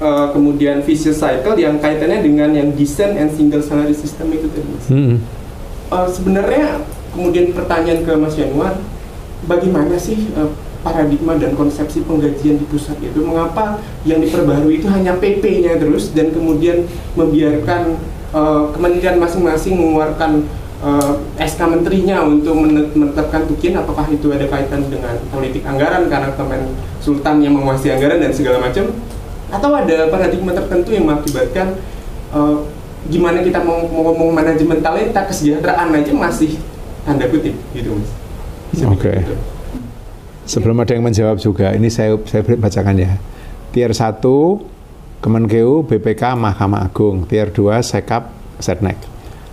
uh, kemudian vicious cycle yang kaitannya dengan yang desain and single salary system itu tadi Hmm. Uh, sebenarnya kemudian pertanyaan ke Mas Januar, bagaimana sih uh, paradigma dan konsepsi penggajian di pusat itu? Mengapa yang diperbarui itu hanya PP-nya terus dan kemudian membiarkan uh, kementerian masing-masing mengeluarkan uh, SK menterinya untuk men- menetapkan tukin? Apakah itu ada kaitan dengan politik anggaran karena Kemen Sultan yang menguasai anggaran dan segala macam? Atau ada paradigma tertentu yang mengakibatkan uh, gimana kita mau, mau ngomong manajemen talenta kesejahteraan aja masih tanda kutip gitu mas Oke. bilang gitu. Sebelum ada yang menjawab juga, ini saya saya beri bacakan ya. Tier 1 Kemenkeu BPK Mahkamah Agung, tier 2 Sekap Setnek.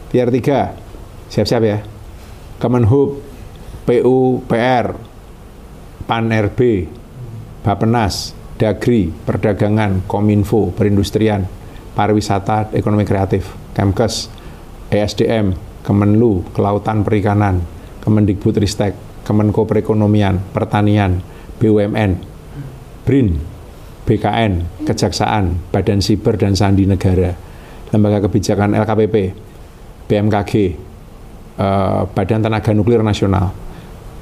Tier 3 siap-siap ya. Kemenhub PU PR PAN RB Bapenas Dagri Perdagangan Kominfo Perindustrian Pariwisata Ekonomi Kreatif Kemkes ESDM Kemenlu Kelautan Perikanan Kemendikbud Ristek Kemenko Perekonomian, Pertanian, BUMN, BRIN, BKN, Kejaksaan, Badan Siber dan Sandi Negara, Lembaga Kebijakan LKPP, BMKG, eh, Badan Tenaga Nuklir Nasional,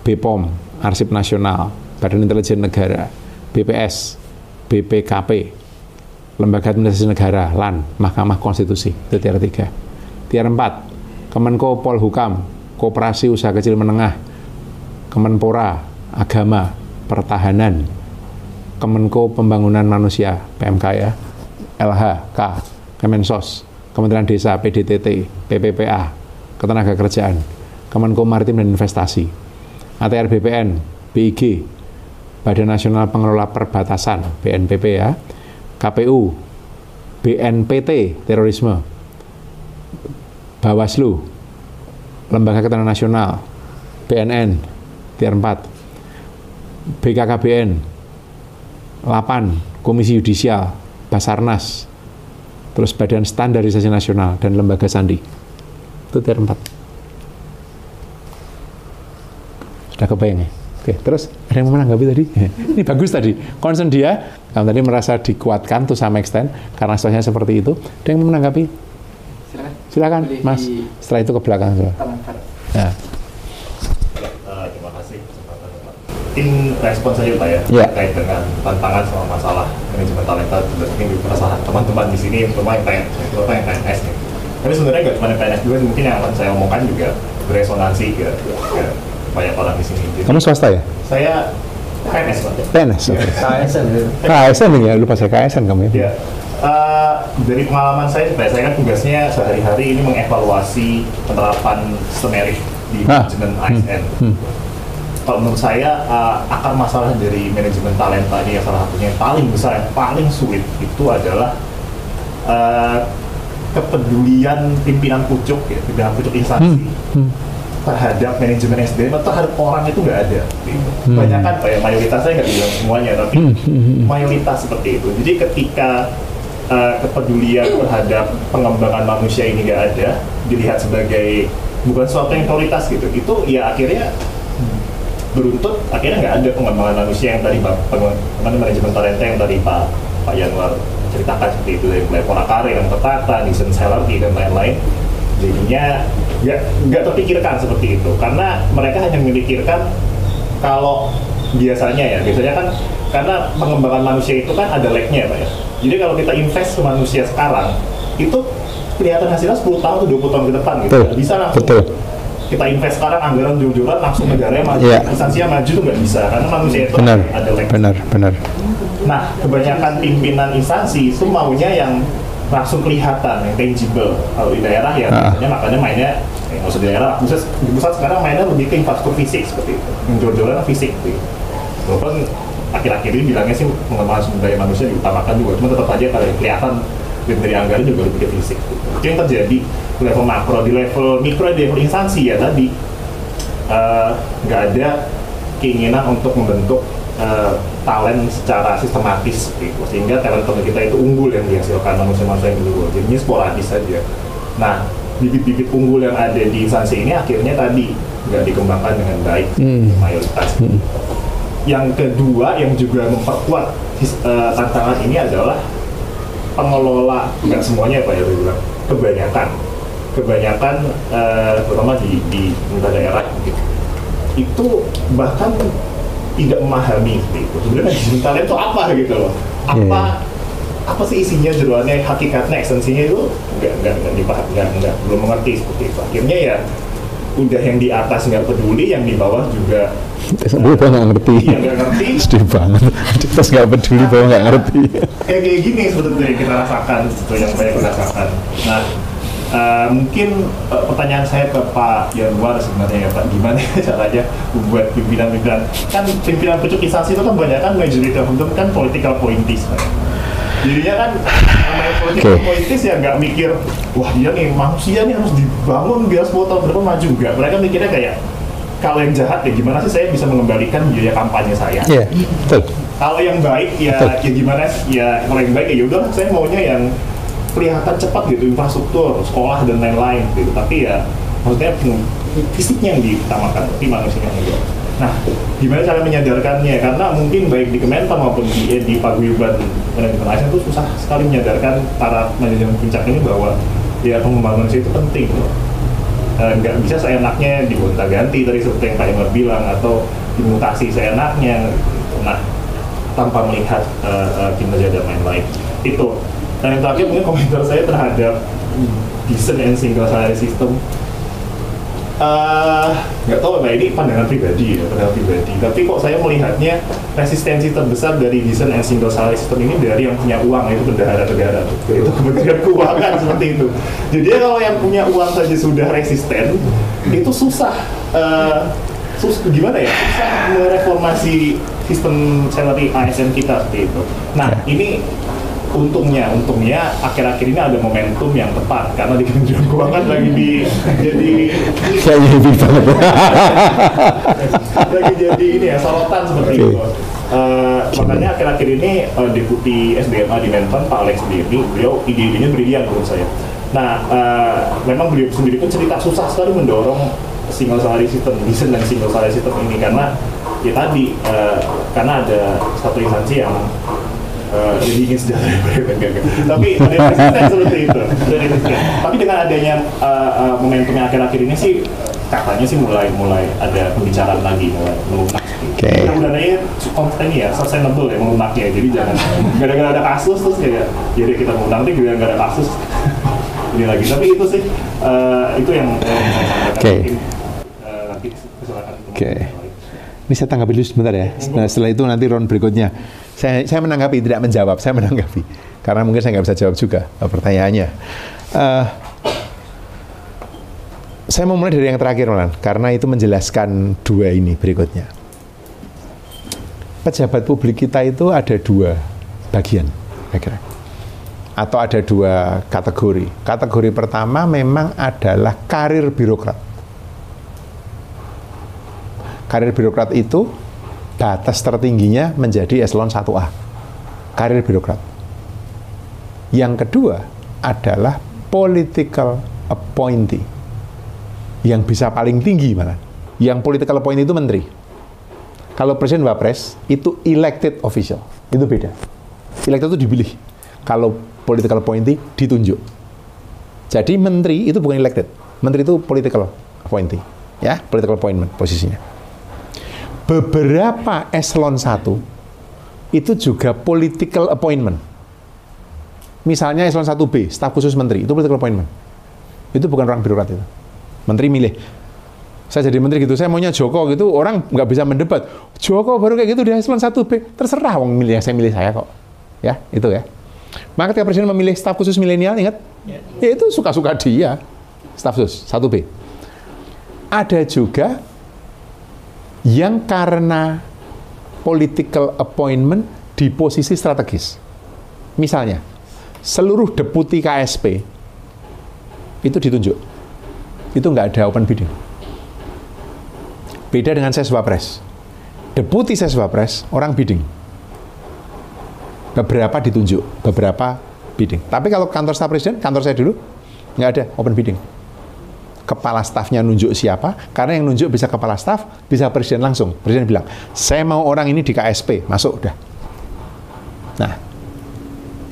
BPOM, Arsip Nasional, Badan Intelijen Negara, BPS, BPKP, Lembaga Administrasi Negara, LAN, Mahkamah Konstitusi, itu tier 3. Tier 4, Kemenko Polhukam, Koperasi Usaha Kecil Menengah, Kemenpora, Agama, Pertahanan, Kemenko Pembangunan Manusia, PMK ya, LHK, Kemensos, Kementerian Desa, PDTT, PPPA, Ketenagakerjaan, Kemenko Maritim dan Investasi, ATR BPN, BIG, Badan Nasional Pengelola Perbatasan, BNPP ya, KPU, BNPT, Terorisme, Bawaslu, Lembaga Keterangan Nasional, BNN, tier 4, BKKBN, 8, Komisi Yudisial, Basarnas, terus Badan Standarisasi Nasional, dan Lembaga Sandi. Itu tier 4. Sudah kebayang ya? Oke, terus ada yang menanggapi tadi? Ini bagus tadi. Concern dia, kamu tadi merasa dikuatkan tuh sama extend, karena situasinya seperti itu. Ada yang menanggapi? Silakan. Silakan, Mas. Setelah itu ke belakang. Ya. Eh, terima kasih. Mungkin respon saja Pak ya Ya. terkait dengan tantangan sama masalah manajemen talenta mungkin di perasaan teman-teman di sini terutama yang PNS, terutama yang PNS nih. Tapi sebenarnya nggak cuma PNS juga, mungkin yang akan saya omongkan juga beresonansi ke, ke banyak orang di sini. Jadi, Kamu swasta ya? saya PNS Pak. PNS. Iya. oke. KSN gitu. KSN ya, lupa saya KSN kamu ya. Ya, eh, dari pengalaman saya, supaya saya kan tugasnya sehari-hari ini mengevaluasi penerapan sistemerik di Ah, manajemen hmm, ASN. hmm. Kalau menurut saya eh, akar masalah dari manajemen talenta ini yang salah satunya yang paling besar, yang paling sulit itu adalah eh, kepedulian pimpinan pucuk ya, pimpinan pucuk instansi Hmm, hmm. terhadap manajemen SDM atau terhadap orang itu nggak ada. Gitu. Hmm. Banyak kan, Pak, ya, mayoritas saya nggak bilang semuanya, tapi Hmm, hmm, hmm. mayoritas seperti itu. Jadi ketika uh, kepedulian terhadap pengembangan manusia ini nggak ada, dilihat sebagai bukan suatu yang prioritas gitu, itu ya akhirnya beruntut akhirnya nggak ada pengembangan manusia yang tadi Pak namanya, manajemen talenta yang tadi Pak Pak Yanwar ceritakan seperti itu dari mulai pola karir yang tertata, decent salary dan lain-lain. Jadinya ya nggak terpikirkan seperti itu. Karena mereka hanya memikirkan kalau biasanya ya biasanya kan karena pengembangan manusia itu kan ada lag-nya pak ya. Jadi kalau kita invest ke manusia sekarang itu kelihatan hasilnya 10 tahun atau 20 tahun ke depan gitu. Betul, bisa langsung betul. kita invest sekarang anggaran jujur-jujuran langsung negaranya maju Iya. instansinya maju tuh nggak bisa. Karena manusia itu Benar, ada lag benar, benar. Nah, kebanyakan pimpinan instansi itu maunya yang langsung kelihatan, yang tangible. Kalau di daerah ya, biasanya makanya mainnya, ya nggak usah di daerah, pusat, di pusat sekarang mainnya lebih ke infrastruktur fisik seperti itu. Yang jor-joran fisik gitu. Walaupun akhir-akhir ini bilangnya sih pengembangan sumber daya manusia diutamakan juga, cuma tetap aja kalau kelihatan dari anggaran juga lebih ke fisik. Gitu. Itu yang terjadi di level makro, di level mikro, di level instansi ya tadi eh, nggak ada keinginan untuk membentuk eh, talent secara sistematis gitu. sehingga talent kita itu unggul yang dihasilkan manusia-manusia yang unggul jadinya sporadis saja. Nah bibit-bibit unggul yang ada di instansi ini akhirnya tadi nggak dikembangkan dengan baik Hmm. mayoritas. Yang kedua yang juga memperkuat eh, tantangan ini adalah pengelola nggak semuanya pak ya bilang. Kebanyakan. Kebanyakan eh, terutama di di daerah gitu, itu bahkan tidak memahami gitu. itu sebenarnya talent itu apa gitu loh apa apa sih isinya jeruannya hakikatnya ekstensinya itu nggak nggak nggak dipaham nggak nggak belum mengerti seperti itu akhirnya ya udah yang di atas nggak peduli yang di bawah juga Gue bahwa nggak ngerti. Iya, nggak ngerti. Sedih banget. Terus nggak peduli bahwa nggak ngerti. kayak kayak gini sebetulnya kita rasakan sebetulnya yang banyak rasakan nah eh, mungkin eh, pertanyaan saya ke Pak Yanwar sebenarnya ya Pak. Gimana caranya membuat pimpinan-pimpinan? Kan pimpinan pucuk instansi itu kan banyak kan majority of them kan political appointees Pak. Jadinya kan namanya political Oke. appointees ya nggak mikir wah dia nih manusia nih harus dibangun biar 10 tahun depan maju. Nggak. Mereka mikirnya kayak kalau yang jahat ya gimana sih saya bisa mengembalikan biaya kampanye saya? Iya, betul. kalau yang baik ya Betul. ya gimana? Ya kalau yang baik ya udah saya maunya yang kelihatan cepat gitu infrastruktur sekolah dan lain-lain gitu tapi ya maksudnya hmm, fisiknya yang diutamakan tapi manusianya yang enggak Nah, gimana cara menyadarkannya? Karena mungkin baik di Kementan maupun di, eh, di Paguyuban Manajemen ASN itu susah sekali menyadarkan para manajemen puncak ini bahwa ya pengembangan itu penting loh. Eh, nggak bisa seenaknya digonta ganti tadi seperti yang Pak Imar bilang atau dimutasi seenaknya. Nah, tanpa melihat uh, kinerja dan lain-lain itu. Dan yang terakhir mungkin komentar saya terhadap decent and single salary system. Eh, nggak tahu Pak ini pandangan pribadi ya pandangan pribadi. Tapi kok saya melihatnya resistensi terbesar dari decent and single salary system ini dari yang punya uang itu bendahara negara itu kementerian keuangan seperti itu. Jadi kalau yang punya uang saja sudah resisten itu susah uh, sus gimana ya? Susah mereformasi sistem salary ASN kita seperti itu nah ini untungnya untungnya akhir-akhir ini ada momentum yang tepat karena di Kementerian Keuangan lagi di jadi Kayaknya lebih banget. lagi jadi ini ya sorotan seperti Oke. itu. Eh, makanya akhir-akhir ini eh, Deputi SDMA di Menpan Pak Alex sendiri beliau ide-idenya brilian menurut saya. Nah, eh, memang beliau sendiri pun cerita susah sekali mendorong single salary system, decent dan single salary system ini karena ya tadi eh, karena ada satu instansi yang eh, jadi ingin sejahtera enggak, enggak. tapi ada resisten seperti itu tapi dengan adanya eh, eh, momentum yang akhir-akhir ini sih katanya sih mulai mulai ada pembicaraan lagi mulai melunak Oke. mudah-mudahan konten ini ya sustainable ya melunaknya jadi jangan gara-gara ada kasus terus kayak jadi kita mengundang nanti gara-gara ada kasus ini lagi tapi itu sih eh, itu yang, yang Oke. Eh, silakan Oke. Ini saya tanggapi dulu sebentar ya. Nah, setelah itu nanti round berikutnya. Saya, saya menanggapi, tidak menjawab. Saya menanggapi. Karena mungkin saya nggak bisa jawab juga eh, pertanyaannya. Eh, saya mau mulai dari yang terakhir. Karena itu menjelaskan dua ini berikutnya. Pejabat publik kita itu ada dua bagian, saya kira. Atau ada dua kategori. Kategori pertama memang adalah karir birokrat karir birokrat itu batas tertingginya menjadi eselon 1A. Karir birokrat. Yang kedua adalah political appointee. Yang bisa paling tinggi malah. Yang political appointee itu menteri. Kalau presiden wapres itu elected official. Itu beda. Elected itu dipilih. Kalau political appointee ditunjuk. Jadi menteri itu bukan elected. Menteri itu political appointee. Ya, political appointment posisinya beberapa eselon 1 itu juga political appointment. Misalnya eselon 1B, staf khusus menteri, itu political appointment. Itu bukan orang birokrat itu. Menteri milih. Saya jadi menteri gitu, saya maunya Joko gitu, orang nggak bisa mendebat. Joko baru kayak gitu di eselon 1B, terserah wong milih, saya milih saya kok. Ya, itu ya. Maka ketika presiden memilih staf khusus milenial, ingat? Ya itu suka-suka dia. Staf khusus, 1B. Ada juga yang karena political appointment di posisi strategis. Misalnya, seluruh deputi KSP itu ditunjuk. Itu nggak ada open bidding. Beda dengan Seswapres. Deputi Seswapres, orang bidding. Beberapa ditunjuk, beberapa bidding. Tapi kalau kantor staf presiden, kantor saya dulu, nggak ada open bidding kepala stafnya nunjuk siapa, karena yang nunjuk bisa kepala staf, bisa presiden langsung. Presiden bilang, saya mau orang ini di KSP, masuk udah. Nah,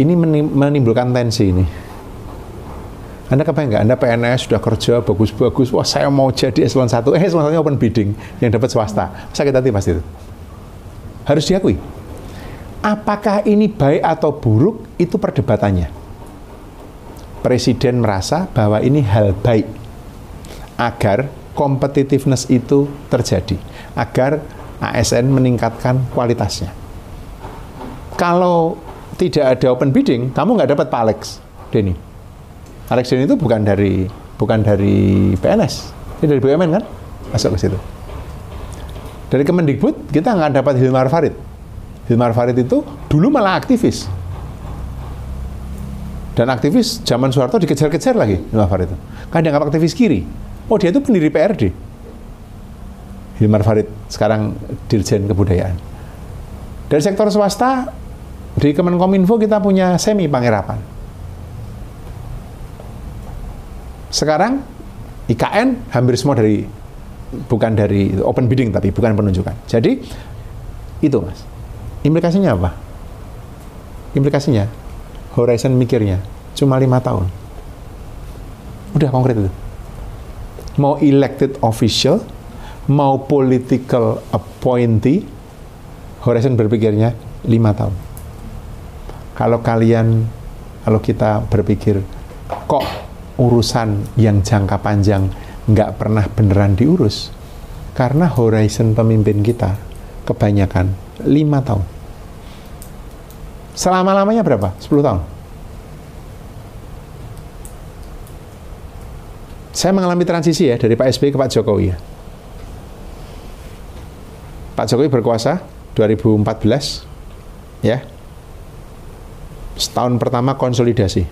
ini menim- menimbulkan tensi ini. Anda kebayang nggak, Anda PNS sudah kerja bagus-bagus, wah saya mau jadi eselon 1, eh eselon 1 open bidding, yang dapat swasta. Sakit hati pasti itu. Harus diakui. Apakah ini baik atau buruk, itu perdebatannya. Presiden merasa bahwa ini hal baik agar competitiveness itu terjadi, agar ASN meningkatkan kualitasnya. Kalau tidak ada open bidding, kamu nggak dapat Pak Alex Denny. Alex Denny itu bukan dari bukan dari PNS, dia dari BUMN kan, masuk ke situ. Dari Kemendikbud kita nggak dapat Hilmar Farid. Hilmar Farid itu dulu malah aktivis. Dan aktivis zaman Soeharto dikejar-kejar lagi Hilmar Farid itu. Kan dianggap aktivis kiri. Oh dia itu pendiri PRD. Hilmar Farid sekarang Dirjen Kebudayaan. Dari sektor swasta di Kemenkominfo kita punya semi pangerapan. Sekarang IKN hampir semua dari bukan dari open bidding tapi bukan penunjukan. Jadi itu mas. Implikasinya apa? Implikasinya horizon mikirnya cuma lima tahun. Udah konkret itu. Mau elected official, mau political appointee, horizon berpikirnya lima tahun. Kalau kalian, kalau kita berpikir, kok urusan yang jangka panjang nggak pernah beneran diurus, karena horizon pemimpin kita kebanyakan lima tahun. Selama-lamanya berapa? 10 tahun. Saya mengalami transisi ya dari Pak SBY ke Pak Jokowi ya. Pak Jokowi berkuasa 2014 ya. Setahun pertama konsolidasi.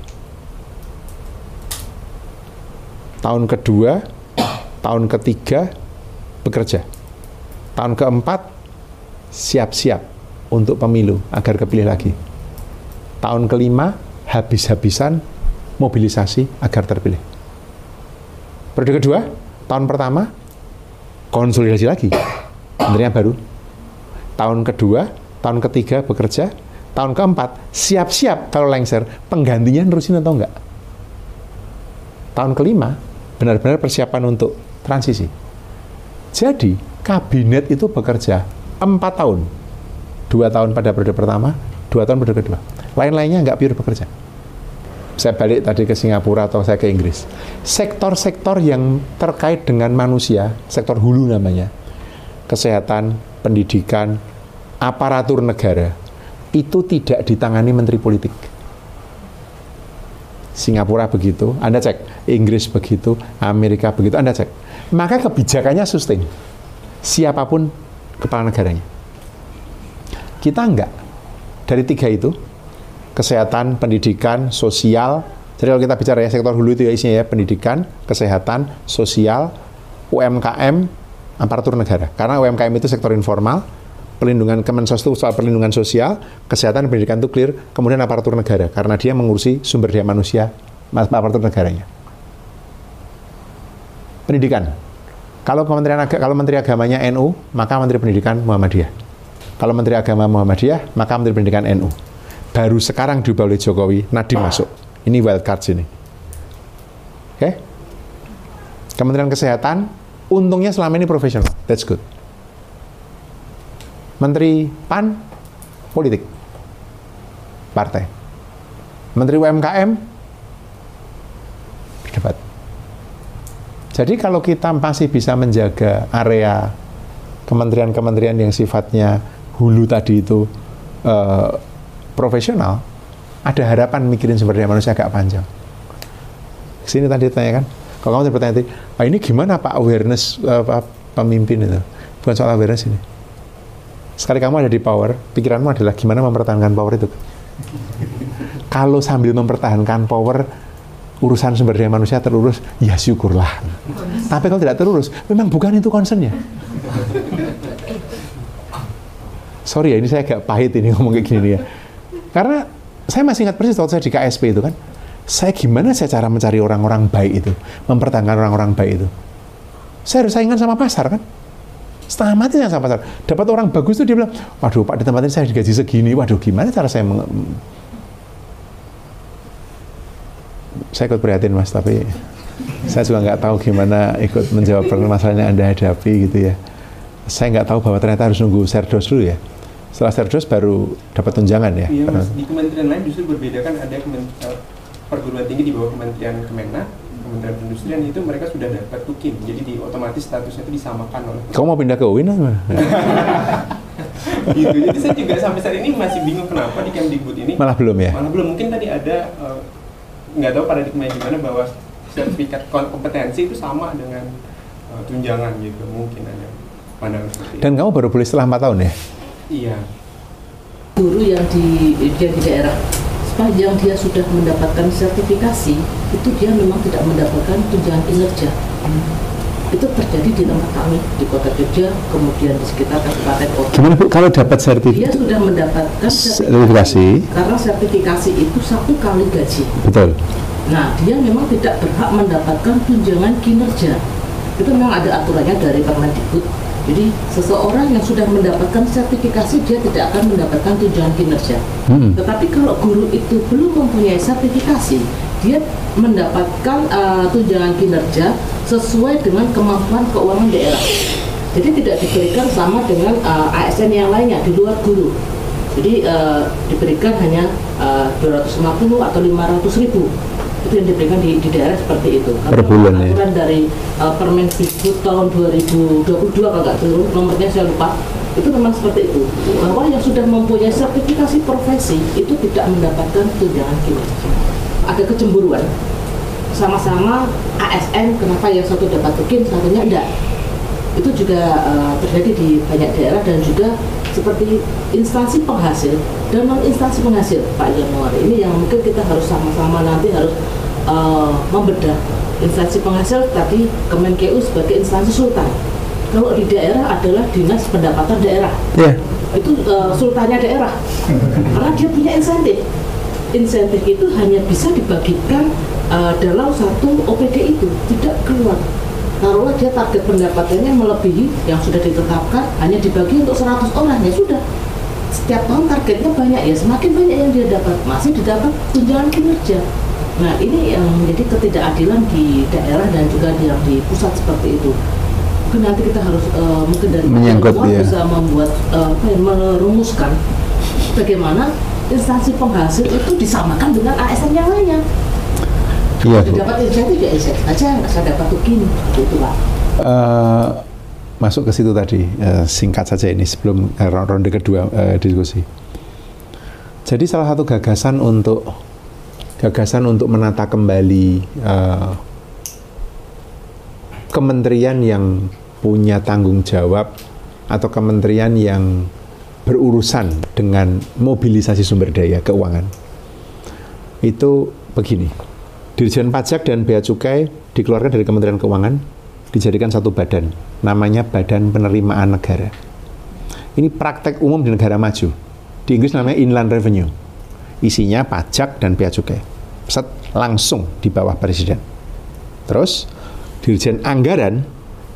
Tahun kedua, tahun ketiga bekerja. Tahun keempat siap-siap untuk pemilu agar kepilih lagi. Tahun kelima habis-habisan mobilisasi agar terpilih. Periode kedua, tahun pertama konsolidasi lagi. Menterinya baru. Tahun kedua, tahun ketiga bekerja, tahun keempat siap-siap kalau lengser, penggantinya nerusin atau enggak. Tahun kelima, benar-benar persiapan untuk transisi. Jadi, kabinet itu bekerja empat tahun. Dua tahun pada periode pertama, dua tahun periode kedua. Lain-lainnya nggak pure bekerja saya balik tadi ke Singapura atau saya ke Inggris. Sektor-sektor yang terkait dengan manusia, sektor hulu namanya, kesehatan, pendidikan, aparatur negara, itu tidak ditangani menteri politik. Singapura begitu, Anda cek, Inggris begitu, Amerika begitu, Anda cek. Maka kebijakannya sustain. Siapa pun kepala negaranya. Kita enggak. Dari tiga itu, kesehatan, pendidikan, sosial. Jadi kalau kita bicara ya sektor hulu itu ya isinya ya pendidikan, kesehatan, sosial, UMKM, aparatur negara. Karena UMKM itu sektor informal, pelindungan Kemensos itu soal perlindungan sosial, kesehatan, pendidikan itu clear, kemudian aparatur negara karena dia mengurusi sumber daya manusia aparatur negaranya. Pendidikan. Kalau Kementerian kalau Menteri Agamanya NU, maka Menteri Pendidikan Muhammadiyah. Kalau Menteri Agama Muhammadiyah, maka Menteri Pendidikan NU baru sekarang diubah oleh Jokowi, Nadiem masuk. Ini wild card sini. Oke? Okay? Kementerian Kesehatan, untungnya selama ini profesional. That's good. Menteri PAN, politik. Partai. Menteri UMKM, berdebat. Jadi kalau kita masih bisa menjaga area kementerian-kementerian yang sifatnya hulu tadi itu uh, profesional, ada harapan mikirin sumber daya manusia agak panjang. Sini tadi kan, kalau kamu bertanya tadi, ah, ini gimana Pak awareness apa, pemimpin itu? Bukan soal awareness ini. Sekali kamu ada di power, pikiranmu adalah gimana mempertahankan power itu. Kalau sambil mempertahankan power, urusan sumber daya manusia terurus, ya syukurlah. Tapi kalau tidak terurus, memang bukan itu concernnya. Sorry ya, ini saya agak pahit ini ngomong kayak gini ya. Karena saya masih ingat persis waktu saya di KSP itu kan, saya gimana saya cara mencari orang-orang baik itu, mempertahankan orang-orang baik itu. Saya harus saingan sama pasar kan. Setengah mati saya sama pasar. Dapat orang bagus itu dia bilang, waduh Pak di tempat ini saya digaji segini, waduh gimana cara saya meng saya ikut prihatin mas, tapi saya juga nggak tahu gimana ikut menjawab permasalahan yang anda hadapi gitu ya. Saya nggak tahu bahwa ternyata harus nunggu serdos dulu ya setelah serdos baru dapat tunjangan ya? Iya mas, di kementerian lain justru berbeda kan ada uh, perguruan tinggi di bawah kementerian Kemenak, kementerian perindustrian itu mereka sudah dapat tukin, jadi di otomatis statusnya itu disamakan oleh. Kamu mau pindah ke UIN apa? gitu, jadi saya juga sampai saat ini masih bingung kenapa di Kemdikbud ini. Malah belum ya? Malah belum, mungkin tadi ada uh, nggak tahu paradigma gimana bahwa sertifikat kompetensi itu sama dengan uh, tunjangan gitu, mungkin ada pandangan seperti Dan kamu baru boleh setelah 4 tahun ya? Iya. Guru yang di dia di daerah sepanjang dia sudah mendapatkan sertifikasi itu dia memang tidak mendapatkan tunjangan kinerja. Itu terjadi di tempat kami di kota Jogja, kemudian di sekitar kabupaten kota. Gimana bu kalau dapat sertifikasi? Dia sudah mendapatkan sertifikasi. Karena sertifikasi itu satu kali gaji. Betul. Nah, dia memang tidak berhak mendapatkan tunjangan kinerja itu memang ada aturannya dari Permendikbud. Jadi seseorang yang sudah mendapatkan sertifikasi dia tidak akan mendapatkan tunjangan kinerja. Hmm. Tetapi kalau guru itu belum mempunyai sertifikasi, dia mendapatkan uh, tunjangan kinerja sesuai dengan kemampuan keuangan daerah. Jadi tidak diberikan sama dengan uh, ASN yang lainnya di luar guru. Jadi uh, diberikan hanya uh, 250 atau 500 ribu itu yang diberikan di, di daerah seperti itu. Per bulan, ya. aturan dari uh, Permendikbud tahun 2022 kalau nggak keliru nomornya saya lupa itu memang seperti itu bahwa yang sudah mempunyai sertifikasi profesi itu tidak mendapatkan tunjangan kinerja. Ada kecemburuan sama-sama ASN kenapa yang satu dapat tukin satunya enggak itu juga uh, terjadi di banyak daerah dan juga seperti instansi penghasil dan non instansi penghasil Pak Januari. Ini yang mungkin kita harus sama-sama nanti harus uh, membedah instansi penghasil tadi Kemenkeu sebagai instansi sultan. Kalau di daerah adalah dinas pendapatan daerah. Yeah. itu uh, sultannya daerah. Karena dia punya insentif. Insentif itu hanya bisa dibagikan uh, dalam satu OPD itu tidak keluar taruhlah dia target pendapatannya melebihi yang sudah ditetapkan hanya dibagi untuk 100 orang ya sudah. Setiap tahun targetnya banyak ya semakin banyak yang dia dapat masih didapat tunjangan kinerja. Nah ini yang menjadi ketidakadilan di daerah dan juga di, yang di pusat seperti itu. Mungkin nanti kita harus uh, mungkin dari Menyangkut, ya. bisa membuat uh, apa ya, merumuskan bagaimana instansi penghasil itu disamakan dengan ASN yang lainnya Iya, Bu. didapat insentif ya insentif aja nggak saya dapat tukin gitu pak Eh, masuk ke situ tadi eh, singkat saja ini sebelum eh, ronde kedua eh, diskusi. Jadi salah satu gagasan untuk gagasan untuk menata kembali eh, kementerian yang punya tanggung jawab atau kementerian yang berurusan dengan mobilisasi sumber daya keuangan itu begini. Dirjen Pajak dan Bea Cukai dikeluarkan dari Kementerian Keuangan, dijadikan satu badan, namanya Badan Penerimaan Negara. Ini praktek umum di negara maju. Di Inggris namanya Inland Revenue. Isinya pajak dan bea cukai. Set langsung di bawah presiden. Terus Dirjen Anggaran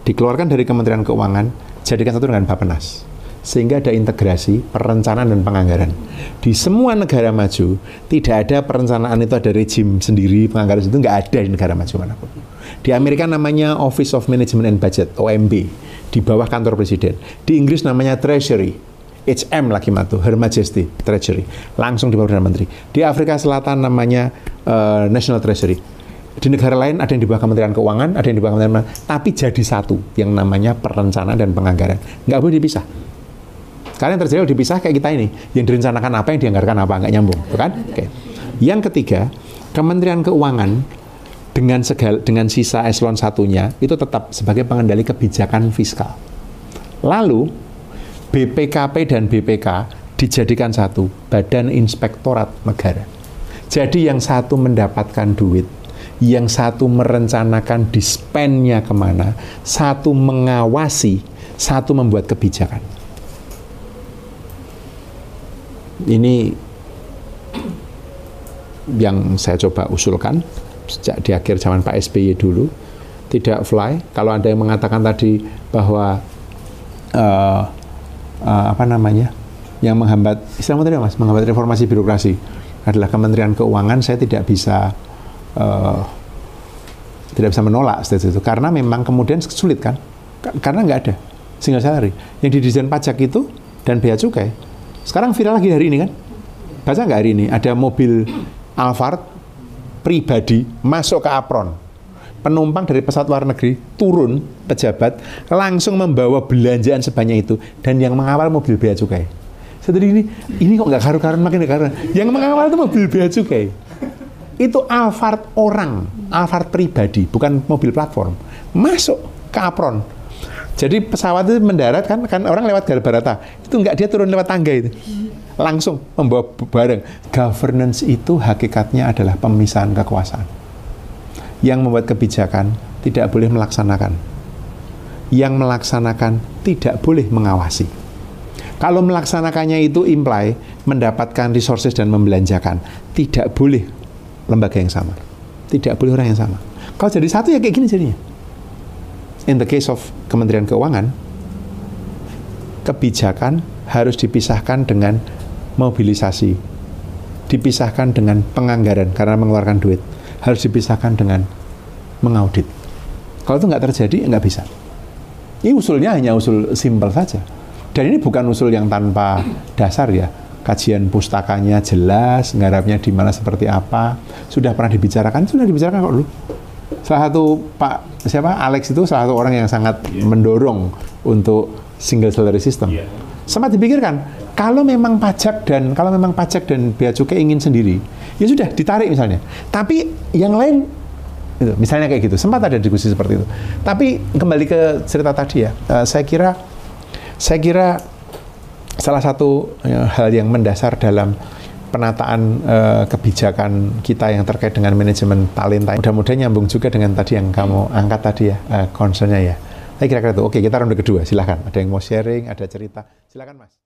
dikeluarkan dari Kementerian Keuangan, jadikan satu dengan Bappenas. Sehingga ada integrasi perencanaan dan penganggaran. Di semua negara maju, tidak ada perencanaan itu ada rejim sendiri, penganggaran itu nggak ada di negara maju mana pun. Di Amerika namanya Office of Management and Budget, OMB, di bawah kantor presiden. Di Inggris namanya Treasury, HM lagi matu, Her Majesty Treasury, langsung di bawah Perdana Menteri. Di Afrika Selatan namanya eh, National Treasury. Di negara lain ada yang di bawah Kementerian Keuangan, ada yang di bawah Kementerian tapi jadi satu yang namanya perencanaan dan penganggaran. Nggak boleh dipisah. Karena yang terjadi dipisah kayak kita ini, yang direncanakan apa, yang dianggarkan apa, nggak nyambung, kan? Oke. Yang ketiga, Kementerian Keuangan dengan segala, dengan sisa eselon satunya itu tetap sebagai pengendali kebijakan fiskal. Lalu BPKP dan BPK dijadikan satu Badan Inspektorat Negara. Jadi yang satu mendapatkan duit, yang satu merencanakan dispennya ke mana, satu mengawasi, satu membuat kebijakan. Ini yang saya coba usulkan sejak di akhir zaman Pak SBY dulu. Tidak fly. Kalau ada yang mengatakan tadi bahwa eh, eh, apa namanya yang menghambat istilah tadi mas? Menghambat reformasi birokrasi adalah Kementerian Keuangan, saya tidak bisa eh, tidak bisa menolak status itu. Karena memang kemudian sulit kan? Ka- karena nggak ada. Single salary yang di Dirjen Pajak itu dan bea cukai sekarang viral lagi hari ini kan? Baca nggak hari ini? Ada mobil Alphard pribadi masuk ke apron. Penumpang dari pesawat luar negeri turun pejabat langsung membawa belanjaan sebanyak itu. Dan yang mengawal mobil bea cukai. Saya tadi ini ini kok nggak karu-karuan? Makin nggak karuan yang mengawal itu mobil bea cukai. Itu Alphard orang, Alphard pribadi, bukan mobil platform, masuk ke apron. Jadi pesawat itu mendarat kan, kan orang lewat Barata, itu enggak dia turun lewat tangga itu, langsung membawa barang. Governance itu hakikatnya adalah pemisahan kekuasaan. Yang membuat kebijakan tidak boleh melaksanakan, yang melaksanakan tidak boleh mengawasi. Kalau melaksanakannya itu imply mendapatkan resources dan membelanjakan, tidak boleh lembaga yang sama. Tidak boleh orang yang sama. Kalau jadi satu ya kayak gini jadinya. In the case of Kementerian Keuangan, kebijakan harus dipisahkan dengan mobilisasi, dipisahkan dengan penganggaran karena mengeluarkan duit, harus dipisahkan dengan mengaudit. Kalau itu nggak terjadi, nggak bisa. Ini usulnya hanya usul simpel saja. Dan ini bukan usul yang tanpa dasar ya. Kajian pustakanya jelas, nggarapnya di mana seperti apa, sudah pernah dibicarakan, sudah dibicarakan kok dulu. Salah satu Pak siapa Alex itu salah satu orang yang sangat mendorong untuk single salary system. Iya. Sempat dipikirkan, kalau memang pajak dan kalau memang pajak dan bea cukai ingin sendiri, ya sudah ditarik misalnya. Tapi yang lain itu, misalnya kayak gitu. Sempat ada diskusi seperti itu. Tapi kembali ke cerita tadi ya, eh, saya kira saya kira salah satu ya, hal yang mendasar dalam penataan eh, kebijakan kita yang terkait dengan manajemen talenta. Mudah-mudahan nyambung juga dengan tadi yang kamu angkat tadi ya, eh, concernnya ya. Saya kira-kira itu. Oke, kita ronde kedua. Silahkan. Ada yang mau sharing, ada cerita. Silahkan, Mas.